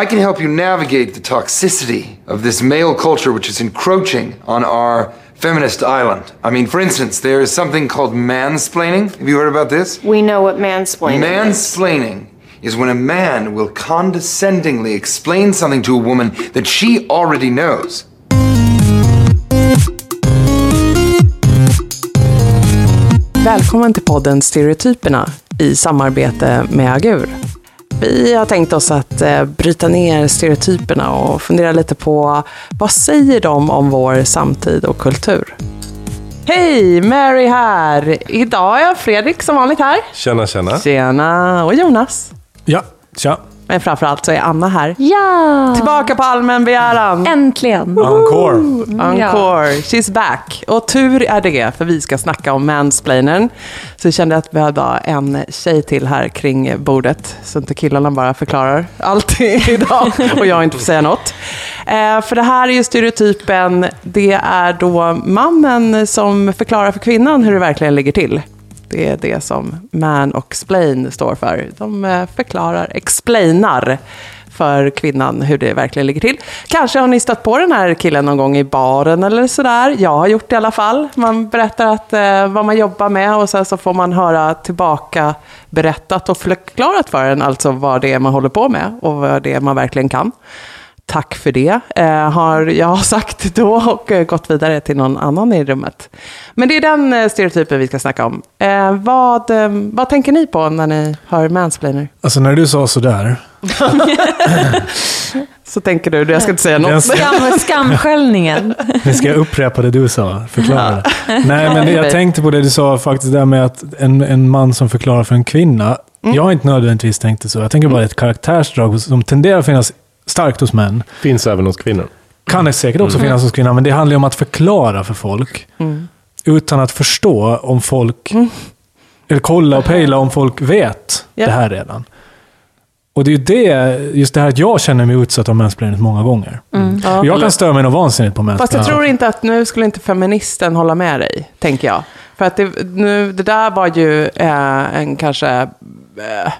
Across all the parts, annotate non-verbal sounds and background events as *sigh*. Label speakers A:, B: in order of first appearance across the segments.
A: I can help you navigate the toxicity of this male culture which is encroaching on our feminist island. I mean, for instance, there is something called mansplaining. Have you heard about this?
B: We know what mansplaining is.
A: Mansplaining is when a man will condescendingly explain something to a woman that she already knows.
C: Välkommen till podden Stereotyperna i samarbete med Agur. Vi har tänkt oss att eh, bryta ner stereotyperna och fundera lite på vad säger de om vår samtid och kultur? Hej, Mary här! Idag är Fredrik som vanligt här.
D: Tjena, tjena.
C: Tjena! Och Jonas.
E: Ja, tja.
C: Men framförallt så är Anna här.
F: Ja!
C: Tillbaka på allmän begäran.
F: Äntligen!
E: Encore.
C: Encore, she's back. Och tur är det, för vi ska snacka om mansplainern. Så vi kände att vi behövde ha en tjej till här kring bordet, så inte killarna bara förklarar allt *laughs* idag och jag inte får säga något. Eh, för det här är ju stereotypen, det är då mannen som förklarar för kvinnan hur det verkligen ligger till. Det är det som man och splain står för. De eh, förklarar, explainar för kvinnan hur det verkligen ligger till. Kanske har ni stött på den här killen någon gång i baren eller sådär. Jag har gjort det i alla fall. Man berättar att, eh, vad man jobbar med och sen så får man höra tillbaka berättat och förklarat för en, alltså vad det är man håller på med och vad det är man verkligen kan. Tack för det, eh, har jag *laughs* sagt då och eh, gått vidare till någon annan i rummet. Men det är den eh, stereotypen vi ska snacka om. Eh, vad, eh, vad tänker ni på när ni hör mansplainer?
E: Alltså när du sa sådär. *laughs*
C: Så tänker du, jag ska inte säga något.
E: ska,
F: Skam, skamsköljningen.
E: nu *laughs* ska jag upprepa det du sa. Förklara det. Nej, men jag tänkte på det du sa faktiskt, där med att en, en man som förklarar för en kvinna. Jag har inte nödvändigtvis tänkt det så. Jag tänker bara ett karaktärsdrag som tenderar att finnas starkt hos män.
D: Finns även hos kvinnor.
E: Kan det säkert också finnas hos kvinnor, men det handlar ju om att förklara för folk. Utan att förstå om folk... Eller kolla och pejla om folk vet
C: Ja.
E: det här redan. Och det är ju det, just det här att jag känner mig utsatt av mansplaining många gånger.
C: Ja.
E: Jag kan störa mig något vansinnigt på
C: Fast jag
E: mansplaining.
C: tror inte att nu skulle inte feministen hålla med dig, tänker jag. För att det, nu, det där var ju eh, en kanske eh,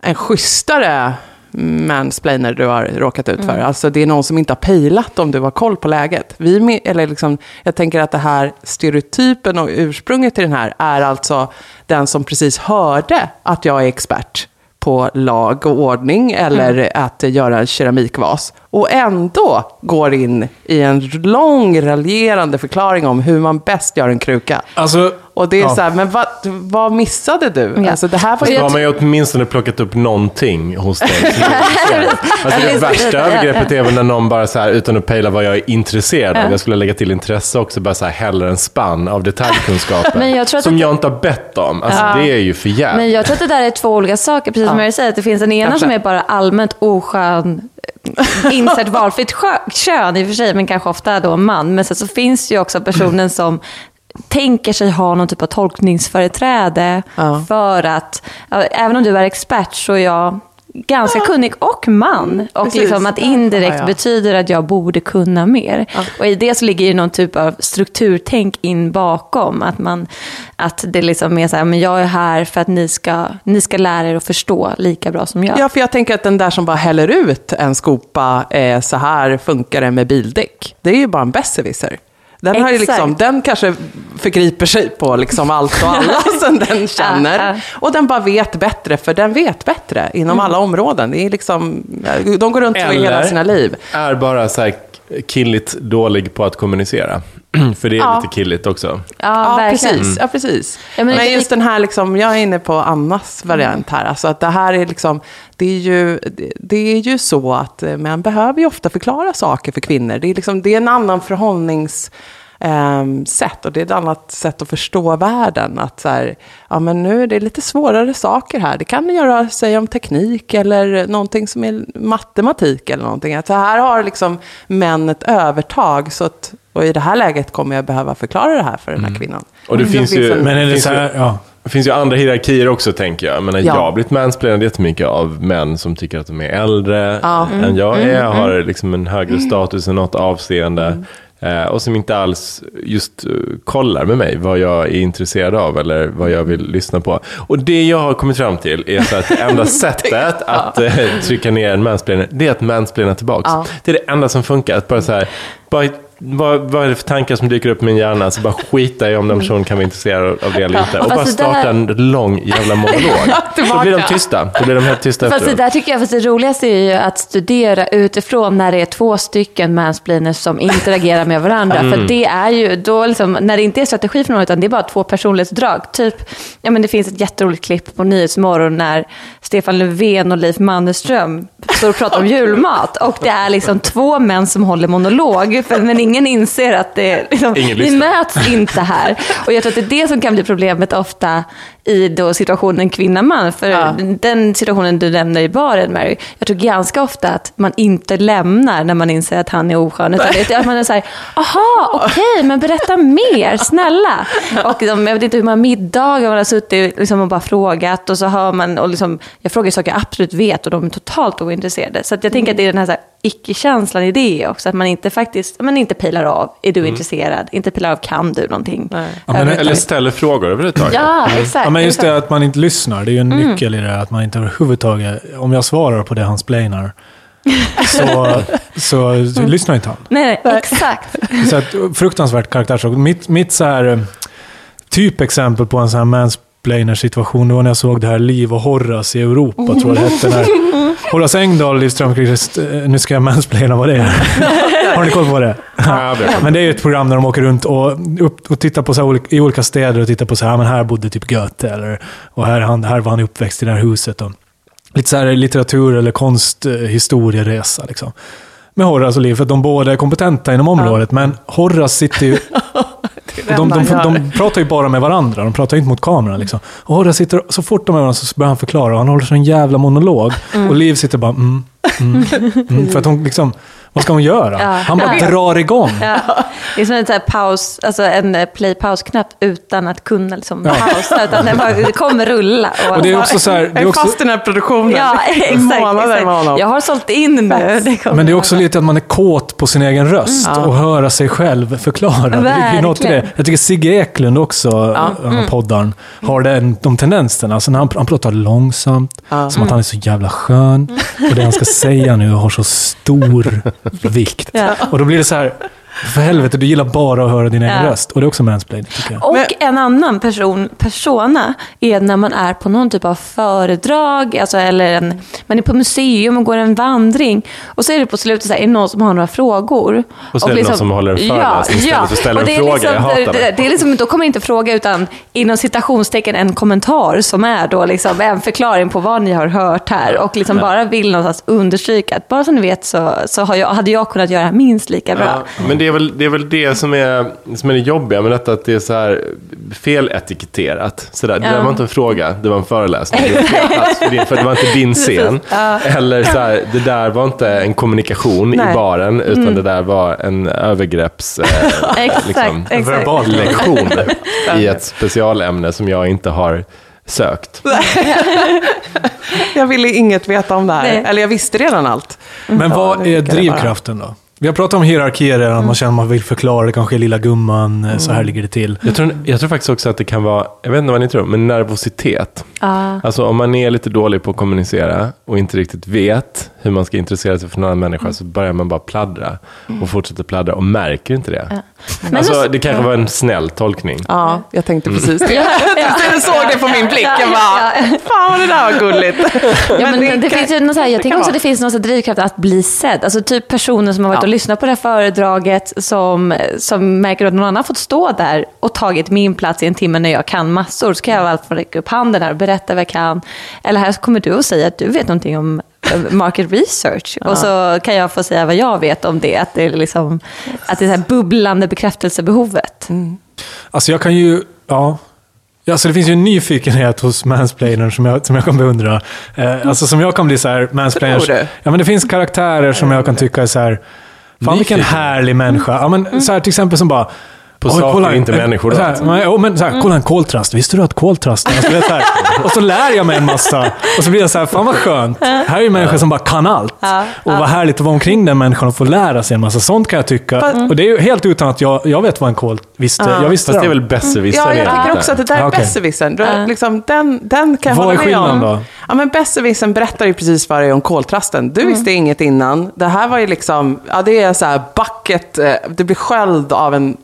C: en schysstare mansplainer du har råkat ut för. Alltså det är någon som inte har pejlat om du har koll på läget. Vi, eller liksom, jag tänker att det här stereotypen och ursprunget till den här är alltså den som precis hörde att jag är expert på lag och ordning eller att göra en keramikvas. Och ändå går in i en lång raljerande förklaring om hur man bäst gör en kruka.
E: Alltså,
C: Och det är
E: ja.
C: så här, men vad, vad missade du?
F: Ja.
C: Alltså det här var
D: Då har man ju åtminstone plockat upp någonting hos dig. *laughs* alltså det värsta övergreppet är väl när någon bara så här, utan att pejla vad jag är intresserad av, jag skulle lägga till intresse också, bara så här häller en spann av detaljkunskaper. *laughs*
F: Men jag tror att
D: som
F: det-
D: jag inte har bett om. Alltså det är ju för jävligt.
F: Men jag tror att det där är två olika saker. Precis som jag säger, att det finns en ena
C: Kanske.
F: som är bara allmänt oskön, eh, insert valfritt kön i och för sig, men kanske ofta då man. Men sen så finns det ju också personen som tänker sig ha någon typ av tolkningsföreträde
C: Ja.
F: för att, ja, även om du är expert så är jag ganska kunnig och man. Och
C: Precis.
F: liksom att indirekt
C: Ja, ja.
F: betyder att jag borde kunna mer. Och i det så ligger ju någon typ av strukturtänk in bakom. Att, man, att det liksom är så här, men jag är här för att ni ska, ni ska lära er att förstå lika bra som jag.
C: Ja, för jag tänker att den där som bara häller ut en skopa, eh, så här funkar det med bildäck. Det är ju bara en besserwisser. Den, har liksom, den kanske förgriper sig på liksom allt och alla *laughs* som den känner.
F: Ja, ja.
C: Och den bara vet bättre, för den vet bättre inom
F: Mm.
C: alla områden. Det är liksom, de går runt så i hela
D: Eller-
C: sina liv.
D: är bara så här killigt dålig på att kommunicera. *clears throat* För det är
C: Ja.
D: lite killigt också.
F: Ja,
C: Ja, precis. Ja, precis.
F: Ja, men
C: men
F: det-
C: just den här, liksom, jag är inne på Annas variant här. Alltså att det här är liksom, det är ju, det- det är ju så att eh, män behöver ju ofta förklara saker för kvinnor. Det är, liksom, det är en annan förhållnings ehm, sätt och det är ett annat sätt att förstå världen. Att så här, ja men nu är det lite svårare saker här. Det kan göra sig om teknik eller någonting som är matematik eller någonting. Att så här har liksom män ett övertag. Så att, och i det här läget kommer jag behöva förklara det här för den här kvinnan.
D: Och det finns ju-
C: en-
E: Men är det
D: Finns
E: så här,
D: ju-
E: ja.
D: Det finns ju andra hierarkier också tänker jag. Men
C: Ja.
D: Jag har blivit mansplainad jättemycket av män som tycker att de är äldre
C: Ja.
D: än jag är. Har liksom en högre status i något avseende. Eh, och som inte alls just eh, kollar med mig vad jag är intresserad av eller vad jag vill lyssna på. Och det jag har kommit fram till är så att det enda *laughs* sättet att eh, trycka ner en mansplainer, det är att mansplaina tillbaks.
C: Ja.
D: Det är det enda som funkar. Att bara så här, bara, vad, vad är det för tankar som dyker upp i min hjärna? Så bara skita i om den personen kan vara intresserad av det eller inte. Och bara
F: det
D: starta
F: där-
D: en lång jävla monolog. *laughs* Då blir de tysta. Då blir de helt tysta
F: Fast det
D: efteråt.
F: där tycker jag, fast det roligaste är ju att studera utifrån när det är två stycken mansplainers som interagerar med varandra.
D: Mm.
F: För det är ju, då liksom, när det inte är strategi för någon, utan det är bara två personlighetsdrag. Typ, ja men det finns ett jätteroligt klipp på Nyhetsmorgon när Stefan Löfven och Leif Mannerström står och pratar om julmat. Och det är liksom två män som håller monolog, för, men ingen inser att det liksom,
D: Ingen
F: vi möts inte här. *laughs* Och jag tror att det är det som kan bli problemet ofta i då situationen kvinna-man. För
C: Ja.
F: den situationen du nämner i baren, Mary, jag tror ganska ofta att man inte lämnar när man inser att han är oskön. Utan det att man är så här, aha, okej, men berätta mer, snälla. Och de, jag vet inte hur många middagar man har suttit liksom och bara frågat och så hör man, och liksom, jag frågar saker jag absolut vet och de är totalt ointresserade. Så att jag tänker att det är den här, så här icke-känslan i det också, att man inte faktiskt, man inte pilar av, är du intresserad? Inte pilar av, kan du någonting?
E: Ja, men-.
D: Eller ställer frågor överhuvudtaget.
F: Ja, exakt.
E: Ja, men just det att man inte lyssnar, det är ju en nyckel i det. Att man inte överhuvudtaget, om jag svarar på det han splainar, så, *laughs* så, så lyssnar inte han.
F: Nej, nej, exakt. *laughs*
E: Så att, fruktansvärt karaktärsdrag. Mitt, mitt så här, eh, typexempel på en sån här mansplainer-situation, det var när jag såg det här Liv och Horace i Europa, tror jag det hette. När *laughs* Horace Engdahl i Strömquist, eh, nu ska jag mansplaina vad det är. *laughs* Har ni koll på det?
D: Ja, jag vet.
E: Men det är ju ett program där de åker runt och, upp, och tittar på så här olika, i olika städer och tittar på så här, men här bodde typ Goethe eller och här, är han, här var han uppväxt i det här huset. Och, lite så här litteratur eller konsthistorieresa liksom. Med Horace och Liv, för att de båda är kompetenta inom området, men Horace sitter ju... De, de, de pratar ju bara med varandra, de pratar ju inte mot kameran. Liksom. Och Horace sitter, så fort de är med varandra så börjar han förklara, och han håller sån jävla monolog. Och Liv sitter bara mm, mm, mm, *laughs* för att hon liksom, vad ska hon göra?
F: Ja.
E: Han bara
F: Ja.
E: drar igång.
F: Ja. Det är som en här paus, alltså en eh, play-paus-knapp utan att kunna liksom
E: Ja.
F: pausa, utan den bara det kommer rulla.
E: Och det är också så här, det är också,
C: fast i den här produktionen.
F: Ja, *laughs* exakt.
C: Med
F: exakt.
C: honom.
F: Jag har sålt in nu. Det
E: men det är också lite att man är kåt på sin egen röst
C: Mm.
E: och höra sig själv förklara. Det ligger ju något i det. Jag tycker Sigge Eklund också, ja.
F: Mm.
E: poddaren, har den, de tendenserna. Alltså när han, han pratar långsamt,
C: Ja.
E: som att han är så jävla skön. Och det han ska säga nu har så stor vikt.
F: Ja.
E: Och då blir det så här, för helvete, du gillar bara att höra din egen
F: Ja.
E: röst. Och det är också mansplaining, tycker jag.
F: Och
C: Men-
F: en annan person, persona är när man är på någon typ av föredrag, alltså, eller en, man är på museum och går en vandring. Och så är det på slutet så här, är det någon som har några frågor.
D: Och så är det någon som håller en föreläsning istället för att ställa
F: och
D: en
F: det är
D: fråga.
F: Liksom,
D: Jag hatar
F: det.
D: det.
F: Det är liksom, då kommer inte fråga utan inom citationstecken en kommentar som är då liksom en förklaring på vad ni har hört här. Och liksom bara vill någonstans understryka att bara så ni vet så, så har jag, hade jag kunnat göra minst lika bra.
D: Ja, men det är, väl, det är väl det som är, som är det jobbiga med detta, att det är så här feletiketterat. Så där, Det där var inte en fråga, det var en föreläsning. Det var fel plats för, din, för det var inte din scen. Eller så här, det där var inte en kommunikation
C: Nej.
D: i baren, utan det där var en övergrepps... Eh, *laughs*
F: Exakt,
D: liksom,
F: exakt.
E: verbal
D: lektion i ett specialämne som jag inte har sökt. *laughs*
C: Jag ville inget veta om det här.
F: Nej.
C: Eller jag visste redan allt.
E: Men vad
C: det
E: är
C: det
E: drivkraften då? Vi har pratat om hierarkier redan,
F: Mm.
E: man känner att man vill förklara, det kanske är lilla gumman, så här ligger det till.
D: Jag tror, jag tror faktiskt också att det kan vara, jag vet inte vad ni tror, men nervositet.
F: Ja.
D: Alltså om man är lite dålig på att kommunicera och inte riktigt vet hur man ska intressera sig för en annan människa så börjar man bara pladdra och fortsätter pladdra och märker inte det.
F: Men
D: Alltså
F: så-
D: det kanske var en snäll tolkning.
C: Ja, jag tänkte
D: Mm.
C: precis det. *laughs* Jag såg det på min blick. Jag
F: Ja,
C: bara,
F: ja,
C: fan vad det där var gulligt.
F: Ja, men det,
C: kan-
F: finns ju något så här, jag
C: det
F: tänker också att det finns någon drivkraft att bli sedd. Alltså typ personer som har varit
C: Ja.
F: och lyssnat på det här föredraget som, som märker att någon annan har fått stå där och tagit min plats i en timme när jag kan massor. Så kan jag alltid få räcka upp handen här och berätta vad jag kan. Eller här kommer du och säga att du vet någonting om market research. Och så kan jag få säga vad jag vet om det. Att det är, liksom, att det är det här bubblande bekräftelsebehovet.
E: Alltså jag kan ju, ja. Ja, alltså det finns ju en nyfikenhet hos mansplainern som jag, som jag kan beundra. Eh, alltså som jag kan bli så här, mansplainers.
C: Tror du?
E: Ja, men det finns karaktärer som jag kan tycka är så här, fan vilken härlig människa. Ja, men så här till exempel som bara,
D: På
E: Oj,
D: saker, inte människor. Då.
E: Så här, men, oh, men, så här, kolla en koltrast. Visste du att koltrast... Alltså, vet, så här, och så lär jag mig en massa. Och så blir jag så här, fan vad skönt. Här är ju människor som bara kan allt. Och vad härligt att vara omkring den människan och få lära sig en massa. Sånt kan jag tycka. Och det är ju helt utan att jag, jag vet vad en kol visste. Jag visste
D: Fast det är väl besserwissern
C: Ja, jag tycker också att det där är besserwissern. Liksom, den, den kan jag
E: Vad
C: hålla
E: är
C: med
E: skillnaden
C: om.
E: då?
C: Ja, men besserwissern berättar ju precis för dig om koltrasten. Du visste inget innan. Det här var ju liksom, ja det är så här bucket, eh, du blir sköljd av en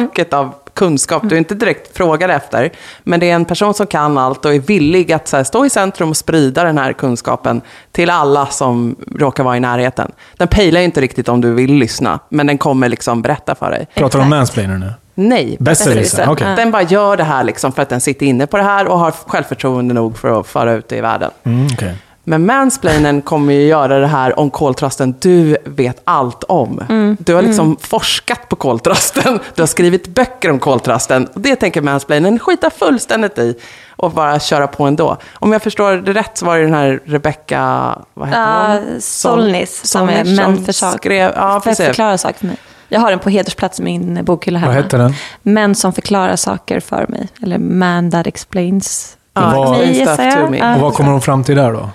C: bucket av kunskap du inte direkt frågar efter. Men det är en person som kan allt och är villig att så här, stå i centrum och sprida den här kunskapen till alla som råkar vara i närheten. Den pejlar ju inte riktigt om du vill lyssna, men den kommer liksom berätta för dig.
E: Pratar du om mansplainer nu?
C: Nej,
E: Besserwisser, okej.
C: Den bara gör det här liksom för att den sitter inne på det här och har självförtroende nog för att föra ut det i världen.
E: Mm, okej.
C: Men mansplainen kommer ju göra det här om koltrasten du vet allt om.
F: Mm.
C: Du har liksom forskat på koltrasten, *laughs* du har skrivit böcker om koltrasten. Det tänker mansplainen skita fullständigt i och bara köra på ändå. Om jag förstår det rätt så var det den här Rebecca, vad heter
F: Ja,
C: hon?
F: Solnis, som är Män för sak.
C: skrev, ja,
F: För förklara saker för mig. Jag har den på hedersplats i min bokhylla hemma.
E: Vad hette den?
F: Män som förklarar saker för mig. Eller Man that explains.
C: Ja,
E: Vad-
F: För mig, gissar jag.
C: to me.
F: Ja.
E: Och vad kommer de fram till där då?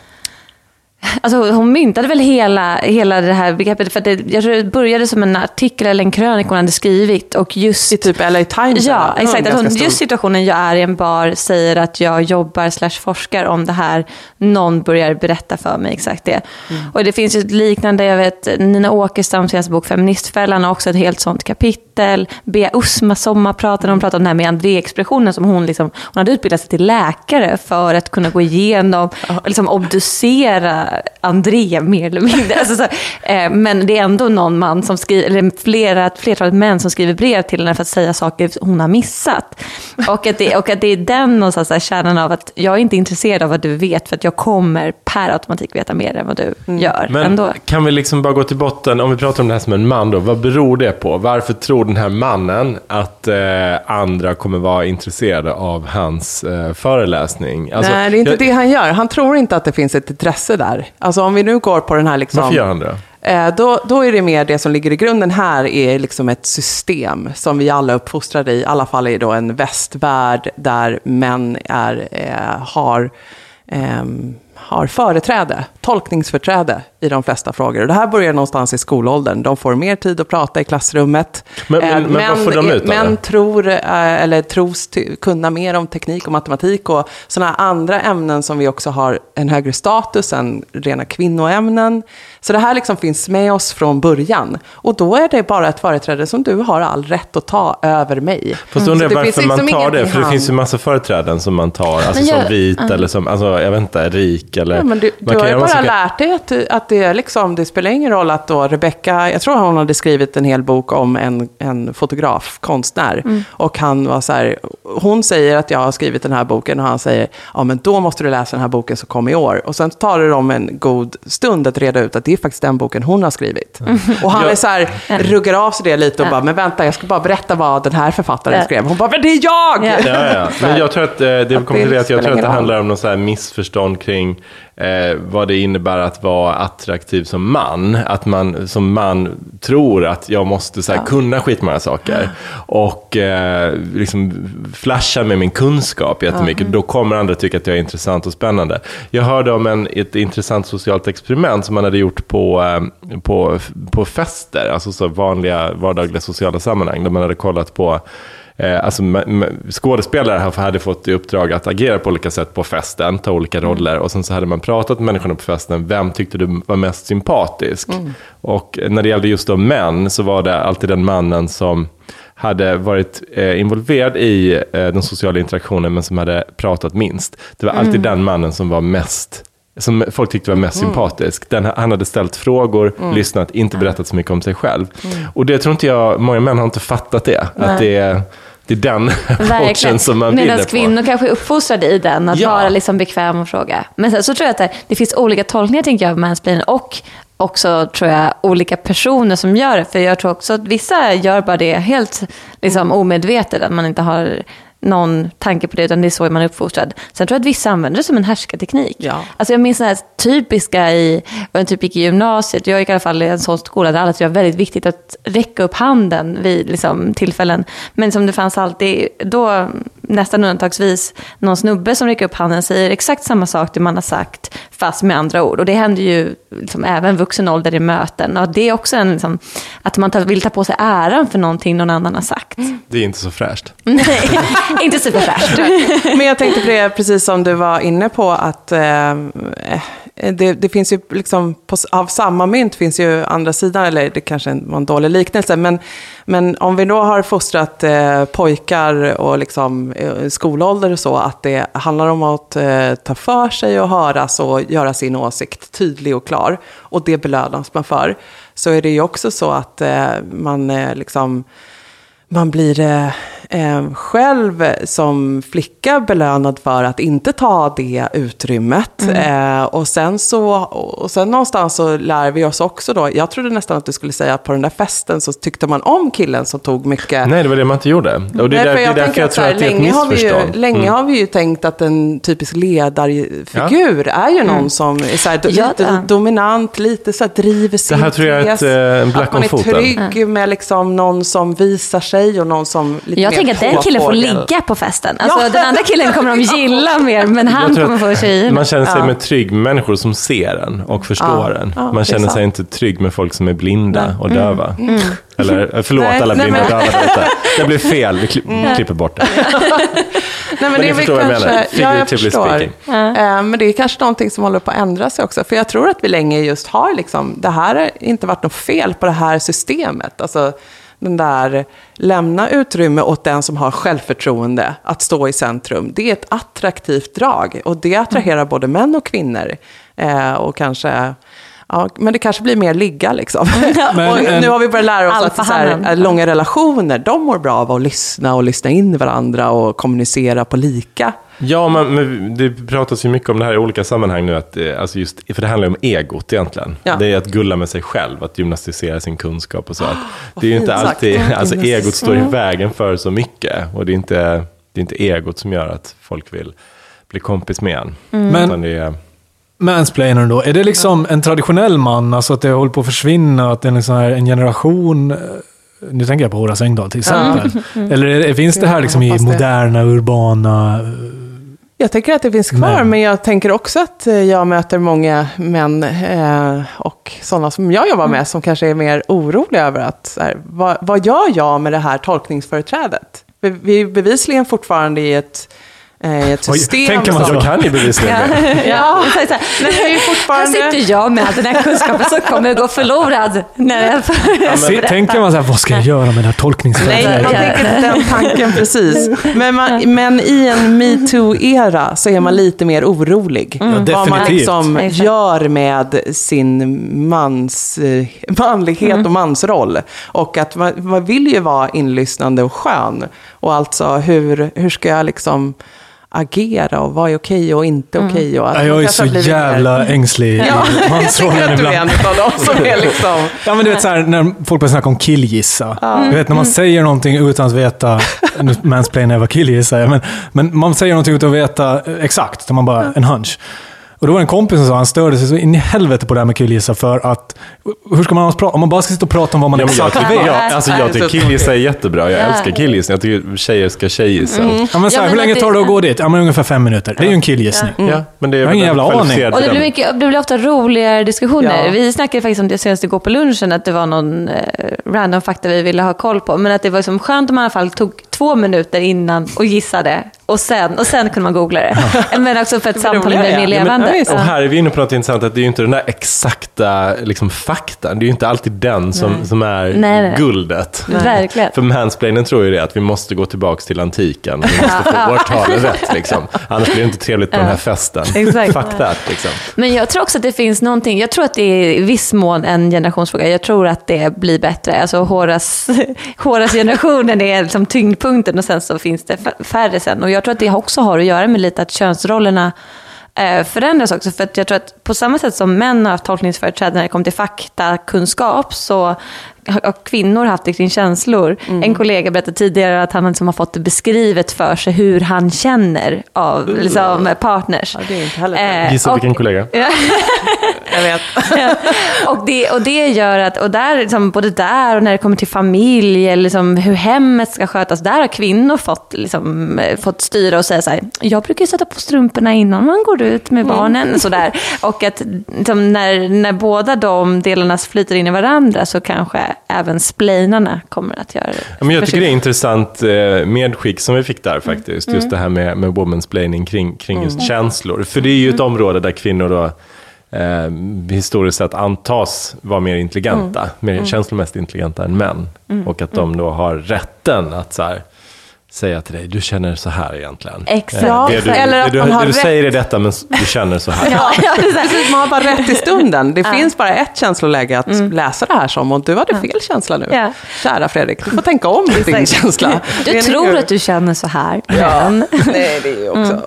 F: Alltså, hon myntade väl hela, hela det här begreppet. För att det, jag tror det började som en artikel eller en krönika hon hade skrivit. Och just
C: I typ LA Times.
F: Ja,
C: eller?
F: exakt. Att
C: Ganska
F: hon,
C: stor.
F: just situationen jag är i en bar säger att jag jobbar slash forskar om det här. Någon börjar berätta för mig exakt det.
C: Mm.
F: Och det finns ju ett liknande, jag vet Nina Åkerströms senaste bok Feministfällan har också ett helt sånt kapitel. Bea Usma Sommar pratade om, pratade om det här med André-expressionen som hon liksom, hon hade utbildat sig till läkare för att kunna gå igenom och liksom obducera André mer eller mindre. *laughs* Alltså så, eh, men det är ändå någon man som skriver, eller flera, flertalet män som skriver brev till henne för att säga saker hon har missat. Och att det, och att det är den någonstans där kärnan av att jag är inte intresserad av vad du vet för att jag kommer per automatik veta mer än vad du gör
D: Men
F: ändå.
D: kan vi liksom bara gå till botten, om vi pratar om det här som en man då, vad beror det på? Varför tror den här mannen att eh, andra kommer vara intresserade av hans eh, föreläsning? Alltså,
C: Nej, det är inte
D: jag,
C: det han gör. Han tror inte att det finns ett intresse där. Alltså om vi nu går på den här liksom...
D: Varför gör han det?
C: Eh, Då, då är det mer det som ligger i grunden här är liksom ett system som vi alla uppfostrade i. I alla fall är då en västvärld där män är, eh, har, ehm, har företräde, tolkningsföreträde i de flesta frågor. Och det här börjar någonstans i skolåldern. De får mer tid att prata i klassrummet.
D: Men- men-
C: Eh,
D: men vad får de ut
C: män tror, eh, eller tros kunna mer om teknik och matematik och sådana andra ämnen som vi också har en högre status än rena kvinnoämnen. Så det här liksom finns med oss från början. Och då är det bara ett företräde som du har all rätt att ta över mig.
D: Fast
C: Så
D: undrar jag varför man
C: liksom
D: tar det, för det finns ju massa företräden som man tar, alltså
F: jag-
D: som vit eller som, alltså jag vet inte, rik eller...
C: Ja, men du,
D: man
C: du har
D: kan
C: ju bara
D: massa-
C: lärt dig att, att det, är liksom, det spelar ingen roll att då Rebecca, jag tror hon hade skrivit en hel bok om en, en fotograf, konstnär.
F: Mm.
C: Och han var så här, hon säger att jag har skrivit den här boken och han säger, ja men då måste du läsa den här boken som kom i år. Och sen tar det dem en god stund att reda ut att det är faktiskt den boken hon har skrivit. *laughs* Och han
D: Ja.
C: är så här, ruggar av sig det lite och bara, men vänta jag ska bara berätta vad den här författaren
F: Ja.
C: skrev. Hon bara, men det är jag!
F: Ja.
D: Ja, ja. Men jag tror att eh, det kommer till det att jag
C: spelar
D: tror att
C: ingen
D: det handlar om något så här missförstånd kring eh, vad det innebär att vara attraktiv som man. Att man som man tror att jag måste så här, kunna skitmånga saker. Och eh, liksom flasha med min kunskap jättemycket. Då kommer andra tycka att jag är intressant och spännande. Jag hörde om en, ett intressant socialt experiment som man hade gjort på, eh, på, på fester. Alltså så vanliga vardagliga sociala sammanhang. Där man hade kollat på alltså, ma- ma- skådespelare hade fått i uppdrag att agera på olika sätt på festen, ta olika roller. Och sen så hade man pratat med människorna på festen, vem tyckte du var mest sympatisk? Och när det gällde just då män så var det alltid den mannen som hade varit eh, involverad i eh, den sociala interaktionen men som hade pratat minst. Det var alltid den mannen som var mest som folk tyckte var mest sympatisk. Den, han hade ställt frågor, lyssnat, inte berättat så mycket om sig själv. Och det tror inte jag, många män har inte fattat det. Att
F: Nej.
D: det är, det är den *laughs* approachen som man
F: Medan
D: vinner på.
F: kvinnor kanske är uppfostrade i den, att
D: Ja.
F: vara liksom bekväm och fråga. Men sen så tror jag att det, det finns olika tolkningar tänker jag av mansplaining och också tror jag olika personer som gör det. För jag tror också att vissa gör bara det helt liksom, omedvetet, att man inte har någon tanke på det, utan det är så man är uppfostrad. Sen tror jag att vissa använder det som en härskarteknik.
C: Ja.
F: Alltså jag minns det här typiska i, jag typ gick i gymnasiet, jag gick i alla fall i en sån skola där alla tyckte det var väldigt viktigt att räcka upp handen vid liksom, tillfällen. Men som det fanns alltid, då nästan undantagsvis, någon snubbe som räcker upp handen säger exakt samma sak det man har sagt, fast med andra ord. Och det händer ju liksom, även vuxen ålder i möten. Och det är också en, liksom, att man vill ta på sig äran för någonting någon annan har sagt.
D: Det är inte så fräscht.
F: Nej, *laughs* inte superfräscht. *laughs*
C: Men jag tänkte på det, precis som du var inne på, att eh, Eh, det, det, finns ju liksom, på, av samma mynt finns ju andra sidan, eller det kanske var en dålig liknelse, men, men om vi då har fostrat eh, pojkar och liksom eh, skolålder och så, att det handlar om att eh, ta för sig och höras och göra sin åsikt tydlig och klar, och det belönas man för, så är det ju också så att eh, man eh, liksom man blir eh, eh, själv som flicka belönad för att inte ta det utrymmet.
F: Mm.
C: Eh, och, sen så, och sen någonstans så lär vi oss också då, jag trodde nästan att du skulle säga att på den där festen så tyckte man om killen som tog mycket.
D: Nej, det var det man inte gjorde. Och det är,
C: Nej,
D: där, det är därför jag tror att det är ett
C: länge har vi ju,
D: missförstånd.
C: Länge
D: Mm.
C: har vi ju tänkt att en typisk ledarfigur är ju någon som är så här,
F: Ja,
C: lite
F: ja.
C: dominant, lite så här driver sin
D: Det här tror jag är ett, en black
C: Att man är trygg med liksom någon som visar sig och någon som lite
F: Jag
C: mer
F: tänker att den killen får ligga på festen. Alltså,
C: Ja.
F: Den andra killen kommer de *laughs* gilla mer, men han kommer få tjejerna.
D: Man känner sig
C: Ja.
D: med trygg med människor som ser en och förstår
C: Ja.
D: en.
C: Ja,
D: man känner sig.
C: Mm.
D: inte trygg med folk som är blinda och döva. Eller, eh, förlåt
C: Nej,
D: alla
C: nej,
D: blinda och
C: men-
D: döva ute. Det blev fel, vi kli- klipper bort det. *laughs*
C: Nej, men,
D: ni
C: det är väl
D: förstår vad jag
C: kanske,
D: menar.
C: Ja, jag förstår.
D: speaking.
C: Eh, Men det är kanske någonting som håller på att ändra sig också. För jag tror att vi länge just har liksom, det här har inte varit något fel på det här systemet. Alltså den där, lämna utrymme åt den som har självförtroende att stå i centrum. Det är ett attraktivt drag. Och det attraherar både män och kvinnor. Eh, och kanske... Ja, men det kanske blir mer ligga liksom. *laughs* *laughs*
E: Men
C: och nu har vi börjat lära oss att så här, eh, långa relationer, de mår bra av att lyssna och lyssna in varandra och kommunicera på lika.
D: Ja, men, men det pratas ju mycket om det här i olika sammanhang nu. Att, eh, alltså just, för det handlar ju om egot egentligen.
C: Ja.
D: Det är att gulla med sig själv, att gymnastisera sin kunskap och så. Att *gasps* det är ju inte
C: sagt.
D: alltid,
C: Mm.
D: alltså egot står i vägen för så mycket. Och det är inte, det är inte egot som gör att folk vill bli kompis med en.
E: Men
D: Utan det är,
E: mansplainern då, är det liksom en traditionell man? Alltså att det håller på att försvinna, att det är en, sån här, en generation... eh, Nu tänker jag på Horace Engdahl till exempel. *laughs* Eller är, finns det här liksom i moderna, urbana...
C: Jag tänker att det finns kvar,
E: Men-
C: men jag tänker också att eh, jag möter många män eh, och sådana som jag jobbar med som kanske är mer oroliga över att, här, vad, vad gör jag med det här tolkningsföreträdet? Vi, är bevisligen fortfarande i ett, i ett system
E: tänker man så?
D: jag kan ju bevisligen det.
F: Ja, så här,
C: Men det är ju
F: här
C: fortfarande...
F: sitter jag med all den här kunskapen som kommer att gå förlorad. När jag
E: Se, tänker man så här, vad ska jag göra med det här
C: Nej,
E: tolkningsföreträdet?
C: man tänker inte den tanken precis. Men, man, men i en metoo-era så är man lite mer orolig. Vad man liksom
F: Exakt.
C: gör med sin mans, eh, manlighet och mansroll. Och att man, man vill ju vara inlyssnande och skön. Och alltså hur, hur ska jag liksom agera och vad är okej och inte okej? Och att
E: jag är så
C: blivit mer-
E: jävla ängslig i
C: Ja, *laughs* jag tycker
E: mansrollen
C: att du är
E: ibland.
C: en av dem som är liksom...
E: Ja, men du vet så här, när folk börjar snacka om killgissa. Du vet när man säger någonting utan att veta, nu mansplainar jag vad killgissa är, men, men man säger någonting utan att veta exakt, man bara, en hunch. Och då var det en kompis som sa, han störde sig så in i helvete på det här med killgissa för att, hur ska man annars prata, om man bara ska sitta och prata om vad man
D: Ja, jag,
E: exakt
D: tycker,
E: vet.
D: jag, alltså, jag tycker killgissa är jättebra. Jag
F: Ja.
D: älskar killgissning. Jag tycker tjejer ska tjejgissa.
E: Ja, men så här,
F: Ja, men
E: hur länge tar det att gå dit? Ja, men ungefär fem minuter. Det är ju en killgissning.
D: Ja, men det är
E: Jag har ingen jävla aning.
F: Och det blir, mycket, det blir ofta roligare diskussioner.
C: Ja.
F: Vi snackade faktiskt om det senast igår på lunchen, att det var någon eh, random fakta vi ville ha koll på. Men att det var liksom skönt om man i alla fall tog två minuter innan och gissade. Och sen, och sen kunde man googla det. Men också för att samtalet blev mer.
C: Ja, men-
F: levande.
C: ja, visst.
D: Och här är vi inne på något intressant, att det är ju inte den där exakta liksom, faktan. Det är ju inte alltid den som, som är
F: Nej, nej.
D: guldet.
F: Verkligen.
D: För mansplainen tror ju det, att vi måste gå tillbaka till antiken. Vi måste få årtalen rätt, liksom. Annars blir det inte trevligt på den här festen.
F: Exakt.
D: Fuck that, liksom.
F: Men jag tror också att det finns någonting, jag tror att det är i viss mån en generationsfråga. Jag tror att det blir bättre. Alltså Horas, Horas *laughs* generationen är liksom tyngdpunkten och sen så finns det färre sen. Och jag tror att det också har att göra med lite att könsrollerna eh, förändras också. För att jag tror att på samma sätt som män har haft tolkningsföreträde när det kommer till faktakunskap så har kvinnor haft det kring känslor.
C: Mm.
F: En kollega berättade tidigare att han liksom har fått det beskrivet för sig hur han känner av liksom, partners.
C: Ja, det är inte heller
F: Eh,
D: Gissa
F: och-
D: vilken kollega? *laughs*
C: Jag vet. *laughs*
F: och, det, och det gör att, och där, liksom, både där och när det kommer till familj, eller liksom hur hemmet ska skötas, där har kvinnor fått, liksom, eh, fått styra och säga så här, jag brukar sätta på strumporna innan man går ut med barnen. Sådär. Och att liksom, när, när båda de delarna flyter in i varandra så kanske även splainarna kommer att göra det.
D: Ja, men jag tycker det är intressant eh, medskick som vi fick där faktiskt.
F: Mm.
D: Just det här med, med womansplaining kring, kring just känslor. För det är ju ett område där kvinnor då eh, historiskt sett antas vara mer intelligenta, mer känslomässigt intelligenta än män. Och att de då har rätten att så här, säga till dig, du känner så här egentligen.
F: Exakt.
D: Eh, det du,
C: Eller att
D: det du,
C: man har
D: det du säger är detta, men du känner så här. *laughs*
F: Ja, ja, precis.
C: Man har bara rätt i stunden. Det finns bara ett känsloläge att läsa det här som och du hade fel känsla nu.
F: Ja.
C: Kära Fredrik, du får tänka om din
F: Exakt.
C: känsla.
F: Du tror att du känner så här,
C: Ja,
F: men...
C: nej, det är också... Mm,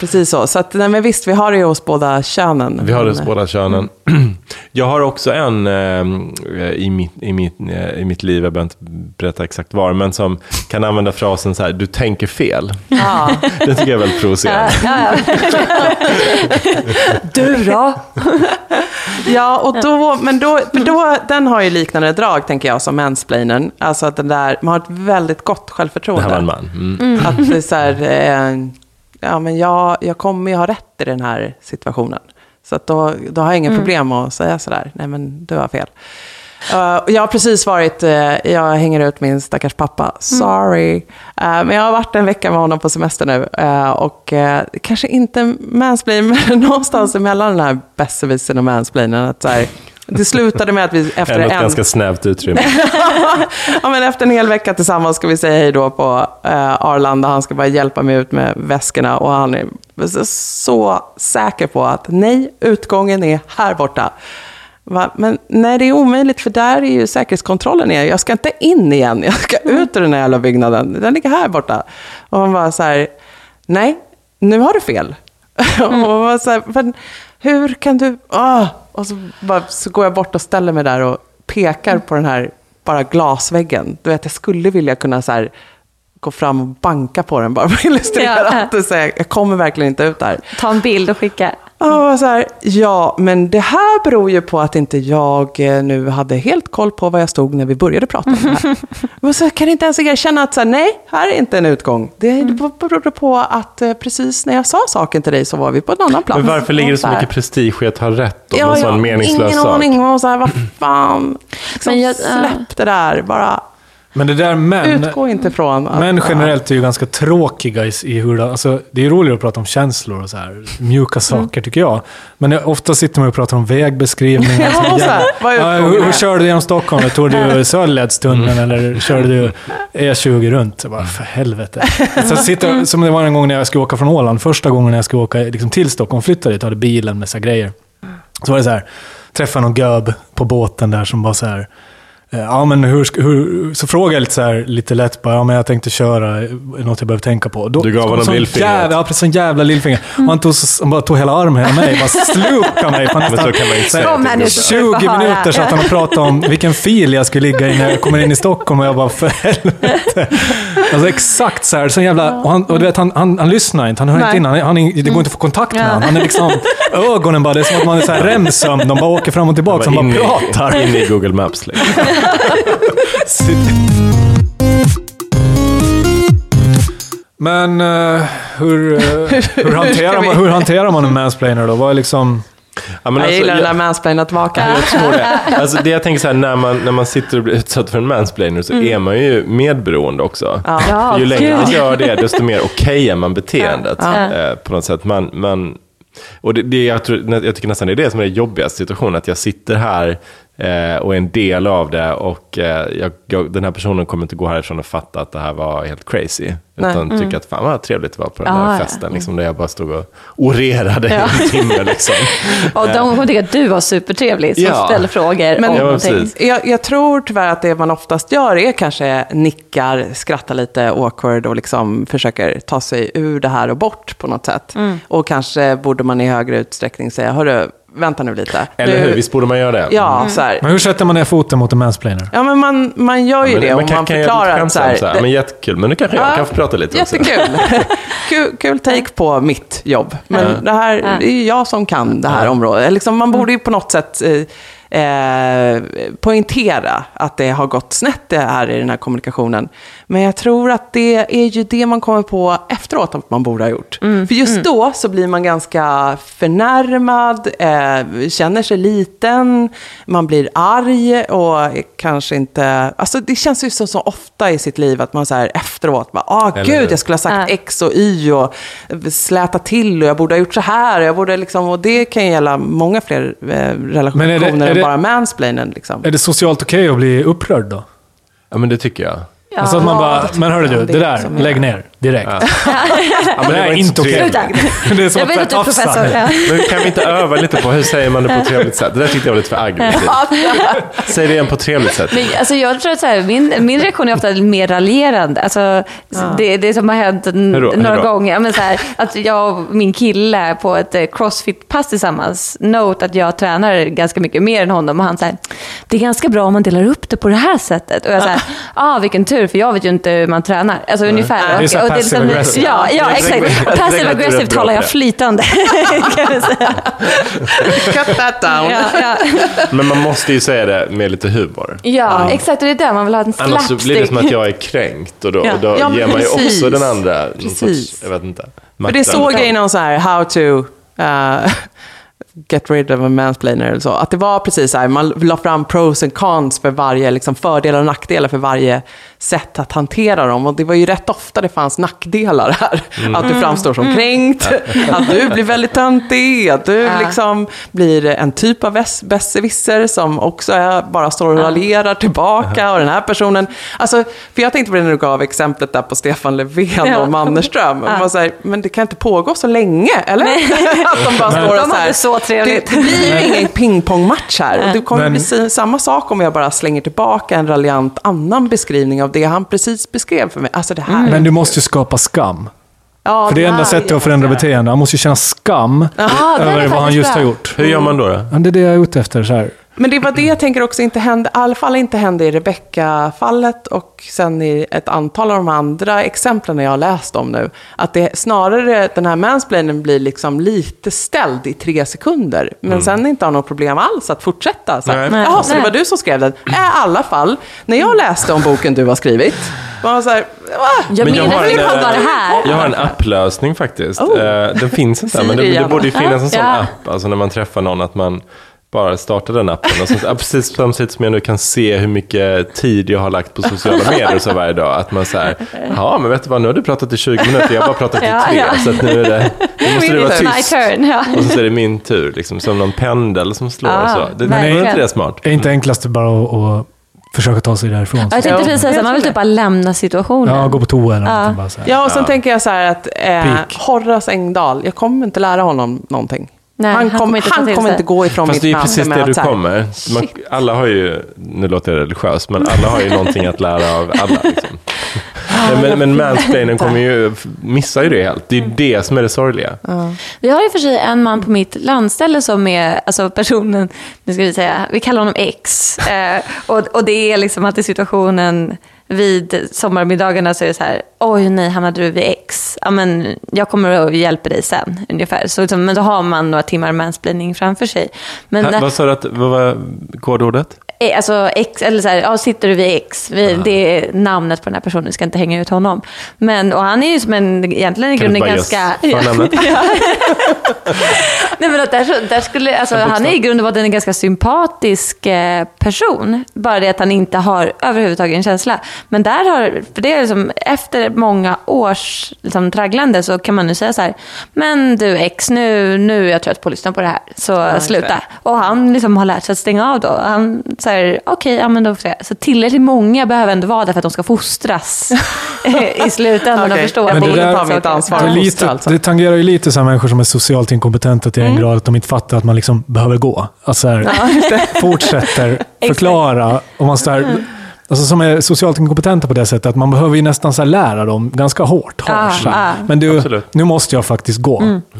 C: precis så. Så att, nej, men visst, vi har det ju hos båda könen.
D: Vi har det hos båda könen. *clears throat* Jag har också en eh, i, mitt, i, mitt, eh, i mitt liv, jag behöver inte berätta exakt var, men som kan använda frasen så här, du tänker fel.
C: Ja. *laughs*
D: Det tycker jag är väldigt provocerande.
F: Ja, ja. *laughs* Du då? *laughs*
C: Ja, och då, men då, då, den har ju liknande drag, tänker jag, som mansplainern. Alltså att den där, man har ett väldigt gott
D: Det
C: självförtroende.
D: här var en man. Mm.
C: Att det är så här, eh, ja men jag, jag kommer ju ha rätt i den här situationen. Så att då, då har jag inga problem att säga sådär, nej men du har fel. Och jag har precis varit, eh, jag hänger ut min stackars pappa, sorry. Eh, men jag har varit en vecka med honom på semester nu. och uh, kanske inte mansplain, *laughs* men någonstans emellan den här besserwissern och mansplainen. Att så här, det slutade med att vi *laughs* efter
D: Ändå ett
C: en...
D: ganska snävt utrymme. *laughs*
C: ja, men efter en hel vecka tillsammans ska vi säga hej då på eh, Arlanda. Han ska bara hjälpa mig ut med väskorna och han är så, säker på att nej, utgången är här borta. Va? Men nej, det är omöjligt för där är ju säkerhetskontrollen är. Jag ska inte in igen, jag ska ut ur den här jävla byggnaden. Den ligger här borta. Och han bara så här, nej, nu har du fel. *laughs* och man var så här, men hur kan du... Ah! Och så, bara, så går jag bort och ställer mig där och pekar på den här bara glasväggen. Du vet, jag skulle vilja kunna så här, gå fram och banka på den bara för att *laughs* illustrera
F: Ja.
C: att det jag kommer verkligen inte ut där.
F: Ta en bild och skicka.
C: Ja, så här, ja, men det här beror ju på att inte jag eh, nu hade helt koll på var jag stod när vi började prata om det här. *laughs* Och så kan inte ens erkänna att så här, nej, här är inte en utgång. Det
F: Mm.
C: berodde på att eh, precis när jag sa saken till dig så var vi på en annan plats.
D: Men varför ligger det så
C: Och
D: mycket prestige i att ha rätt om
C: Ja,
D: en sån
C: har
D: meningslös
C: ingen
D: sak?
C: aning. Och så här, vad fan, liksom,
F: Men jag-
C: släpp det där. Bara
E: Men det där män,
C: utgå inte från att...
E: män generellt är ju ganska tråkiga i, i hur det, alltså, det är ju roligare att prata om känslor och så här, mjuka saker tycker jag. Men jag, ofta sitter man och pratar om vägbeskrivningar. *laughs*
C: Ja, så här,
E: ja, hur, hur körde du genom Stockholm? Tog du *laughs* Sörledstunneln eller körde du E20 runt? Jag bara, för helvete. *laughs* Så sitter, som det var en gång när jag skulle åka från Åland. Första gången när jag skulle åka liksom, till Stockholm, flyttade dit, hade bilen med så grejer. Så var det så här, träffade någon gubb på båten där som bara så här, ja men hur, hur, så frågade jag lite så här, lite lätt bara, ja men jag tänkte köra eh, något jag behöver tänka på. Då,
D: Du gav honom lillfingret.
E: jävla, Ja, precis, sån jävla lillfinger. Och han, tog, han bara tog hela armen, hela mig, bara slukade mig. *laughs* På
D: Men så kan man inte säga.
F: Kom här nu,
D: till
F: så
D: gubbar.
F: får
E: 20
F: höra.
E: minuter satt han och pratade om vilken fil jag skulle ligga i när jag kommer in i Stockholm och jag bara, för helvete. Alltså exakt så här, så jävla... Och, han, och du vet, han, han, han lyssnar inte, han hör
C: Nej.
E: inte in, han, han, det går inte att få kontakt med
F: Ja.
E: honom. Han är liksom, *laughs* ögonen bara, det är som att man är så här REM-sömn, de bara åker fram och tillbaka, han bara
D: in,
E: pratar.
D: i, in i Google Maps. Liksom.
E: Men eh, hur, eh, *laughs* hur, hanterar man, hur hanterar man en mansplainer då? Vad är liksom...
D: Ja, men
C: Jag
D: alltså,
C: gillar
D: jag-
C: den där mansplainat-vakan.
D: Jag tror det. *laughs* Alltså det jag tänker så här, när man, när man sitter och blir utsatt för en mansplainer så är man ju medberoende också.
C: Ja.
D: Ju längre man gör det, desto mer okej är man beteendet.
F: Ja.
D: Eh, på något sätt. Man, man, och det, det, jag, tror, jag tycker nästan det är det som är det jobbigaste situationen, att jag sitter här eh, och är en del av det och eh, jag, jag, den här personen kommer inte gå härifrån och fatta att det här var helt crazy.
C: Nej.
D: Utan tycka att fan vad trevligt det var på den
F: Ja,
D: här
F: ja.
D: festen, liksom, där jag bara stod och orerade i en timme. Liksom. *laughs*
F: Och de kommer tycka att du var supertrevlig som
D: Ja.
F: ställer frågor
C: Men-
F: om
D: Ja,
F: någonting.
C: Jag, jag tror tyvärr att det man oftast gör är kanske nickar, skrattar lite awkward och liksom försöker ta sig ur det här och bort på något sätt. Och kanske borde man i högre utsträckning säga, hörru, vänta nu lite.
D: Eller
C: Du-
D: hur? Visst borde man göra det?
C: Ja, så här.
E: Men hur sätter man ner foten mot en mansplainer?
C: Ja, men man, man gör ju
D: Men,
C: det om
D: kan,
C: man
D: kan
C: förklarar att så här,
D: så här.
C: det-
D: Men jättekul. Men nu kanske jag
C: Ja,
D: kan få prata lite också.
C: Jättekul. *laughs* kul, kul take på mitt jobb. Men det här
F: Ja.
C: det är ju jag som kan det här området. Liksom, man borde ju på något sätt eh, eh, poängtera att det har gått snett det här i den här kommunikationen. Men jag tror att det är ju det man kommer på efteråt att man borde ha gjort. För just då så blir man ganska förnärmad, eh, känner sig liten, man blir arg och kanske inte... Alltså det känns ju så, så ofta i sitt liv att man så här efteråt bara, ah
D: Eller
C: gud,
D: hur?
C: jag skulle ha sagt
F: Ja.
C: X och Y och släta till och jag borde ha gjort så här. Och, jag borde liksom, och det kan ju gälla många fler eh, relationer
E: Men är det- är det-
C: bara mansplainen. Liksom.
E: Är det socialt okej att bli upprörd då?
D: Ja, men det tycker jag.
F: Ja.
E: Alltså att man bara, men hörru du, det
C: Det är
E: där, lägg ner direkt.
D: Ja. *laughs* Ja, men
E: Det är inte okej.
D: trevligt.
F: Sluta.
E: Det är som
F: Jag att du är
E: tafsa.
F: professor. Ja.
D: Men kan vi inte öva lite på hur säger man det på ett *laughs* trevligt sätt? Det där tyckte jag var lite för aggressivt. Säg det igen på ett trevligt sätt.
F: Men, alltså, jag tror att så här, min, min reaktion är ofta mer raljerande. Alltså, det, det som har hänt några gånger. Ja, Men så här, att jag och min kille på ett eh, crossfit-pass tillsammans. Note att jag tränar ganska mycket mer än honom. Och han säger det är ganska bra om man delar upp det på det här sättet. Och jag säger, *laughs* ah, vilken tur, för jag vet ju inte hur man tränar. Alltså ungefär.
E: Det är
F: liksom-
E: aggressive.
F: Ja, ja exakt. Passive aggressive talar jag flytande. *laughs* kan jag säga.
C: Cut that down.
F: Ja, ja.
D: Men man måste ju säga det med lite humor.
F: ja, exakt. Och det är där man vill ha en
D: Annars så
F: slapstick.
D: blir det som att jag är kränkt och då,
F: Ja.
D: och då
C: Ja, men
D: ger man ju
C: precis.
D: också den andra
C: Precis.
D: sorts, jag vet inte.
C: För det såg jag i någon så här how to uh, *laughs* get rid of a mansplainer eller så. Att det var precis så här, man la fram pros and cons för varje, liksom fördelar och nackdelar för varje sätt att hantera dem. Och det var ju rätt ofta det fanns nackdelar här. Att du framstår som kränkt, att du blir väldigt töntig, att du
F: Ja.
C: liksom blir en typ av besserwisser som också är, bara står och raljerar tillbaka. Och den här personen, alltså, för jag tänkte på det när du gav exemplet där på Stefan Löfven och Mannerström. Var så här, men det kan inte pågå så länge, eller? *laughs* att de bara står och så här,
F: så trevligt.
C: Det, det blir ju ingen pingpongmatch här. Och det kommer
E: Men-
C: bli samma sak om jag bara slänger tillbaka en raljant annan beskrivning av det han precis beskrev för mig. Alltså det här.
E: Men du måste ju skapa skam.
C: ja,
E: För det är enda sättet att förändra beteende. Han måste ju känna skam
F: är
E: över vad han just har gjort.
D: Hur gör man då? då?
E: Det är det jag är ute efter. Så här.
C: Men det var det jag tänker också inte hände, i alla fall inte hände i Rebecca-fallet och sen i ett antal av de andra exemplen jag har läst om nu. Att det snarare, den här mansplainen blir liksom lite ställd i tre sekunder. Men sen inte har något problem alls att fortsätta. Så här,
D: Nej.
C: Jaha, så det var du som skrev den? Äh, I alla fall, när jag läste om boken du har skrivit, var jag så här, va?
F: Ja,
D: Men jag har en, eh,
F: det här.
D: Jag har en applösning faktiskt.
C: Oh.
D: Eh, Den finns inte, men det, det borde ju finnas en sån
F: Ja.
D: app. Alltså när man träffar någon, att man bara startar den appen. Och så, ja, precis samtidigt som jag nu kan se hur mycket tid jag har lagt på sociala *laughs* medier så varje dag. Att man säger, ja men vet du vad, nu har du pratat i 20 minuter, jag har bara pratat i
F: Ja,
D: tre.
F: ja.
D: Så att nu är det, nu måste du vara tyst.
F: turn, ja.
D: Och så är det min tur, liksom, som någon pendel som slår.
F: Ja,
D: så. Det, det är inte det smart?
E: Är inte enklast bara att, försöka ta sig därifrån?
F: Ja, Jag tänkte
C: Ja.
F: precis säga så här, man vill typ bara lämna situationen.
E: Ja, gå på toa eller
F: Ja.
E: någonting. Bara så här.
C: Ja, och sen tänker jag så här att eh. Horace Engdahl, jag kommer inte lära honom någonting.
F: Nej,
C: han,
F: han
C: kom,
F: kommer inte
C: han
F: sig.
C: inte gå ifrån
D: Fast
C: mitt
D: det är ju
C: namn
D: precis det du kommer. Man, alla har ju, nu låter jag religiös, men alla har ju någonting att lära av alla. Liksom. men men mansplainen kommer ju, missar ju det helt. Det är ju det som är det sorgliga.
F: Vi har i och för sig en man på mitt landställe som är, alltså personen, nu ska vi säga, vi kallar honom X. Eh, och, och det är liksom att i situationen vid sommarmiddagarna så är det så här, oj nej, hamnade du vid X? Ja men jag kommer och hjälper dig sen, ungefär. Så, liksom, men då har man några timmar mansplaining framför sig. Men,
D: Ha, vad sa du att, vad var kodordet?
F: Eh, Alltså X, eller så här, ja, sitter du vid X? Vi, Det är namnet på den här personen, vi ska inte hänga ut honom. Men, och han är ju som en, egentligen i grunden ganska... *laughs*
D: förnamnet? *laughs*
F: Nej men att där, där skulle, alltså, han är i grund och botten en ganska sympatisk eh, person. Bara det att han inte har överhuvudtaget en känsla. Men där har, för det är liksom, efter många års liksom, tragglande så kan man nu säga så här, men du ex, nu, nu är jag trött på att lyssna på det här, så sluta. Och han liksom har lärt sig att stänga av då. Han säger, okej, ja men då får jag. Så tillräckligt många behöver ändå vara där för att de ska fostras *laughs* i slutändan och
C: Okej,
F: förstå
C: jag
F: att det
C: borde
F: är
C: ta mitt ansvar.
E: Det, lite,
C: alltså.
E: det tangerar ju lite så här människor som är socialt inkompetenta till en
F: Mm.
E: grad att de inte fattar att man liksom behöver gå. Alltså så här, *laughs* fortsätter förklara. Och man så här, alltså som är socialt inkompetenta på det sättet att man behöver ju nästan så här lära dem ganska hårt. Så här.
F: ja.
E: Men du,
D: Absolut.
E: nu måste jag faktiskt gå.
F: Mm.
E: Och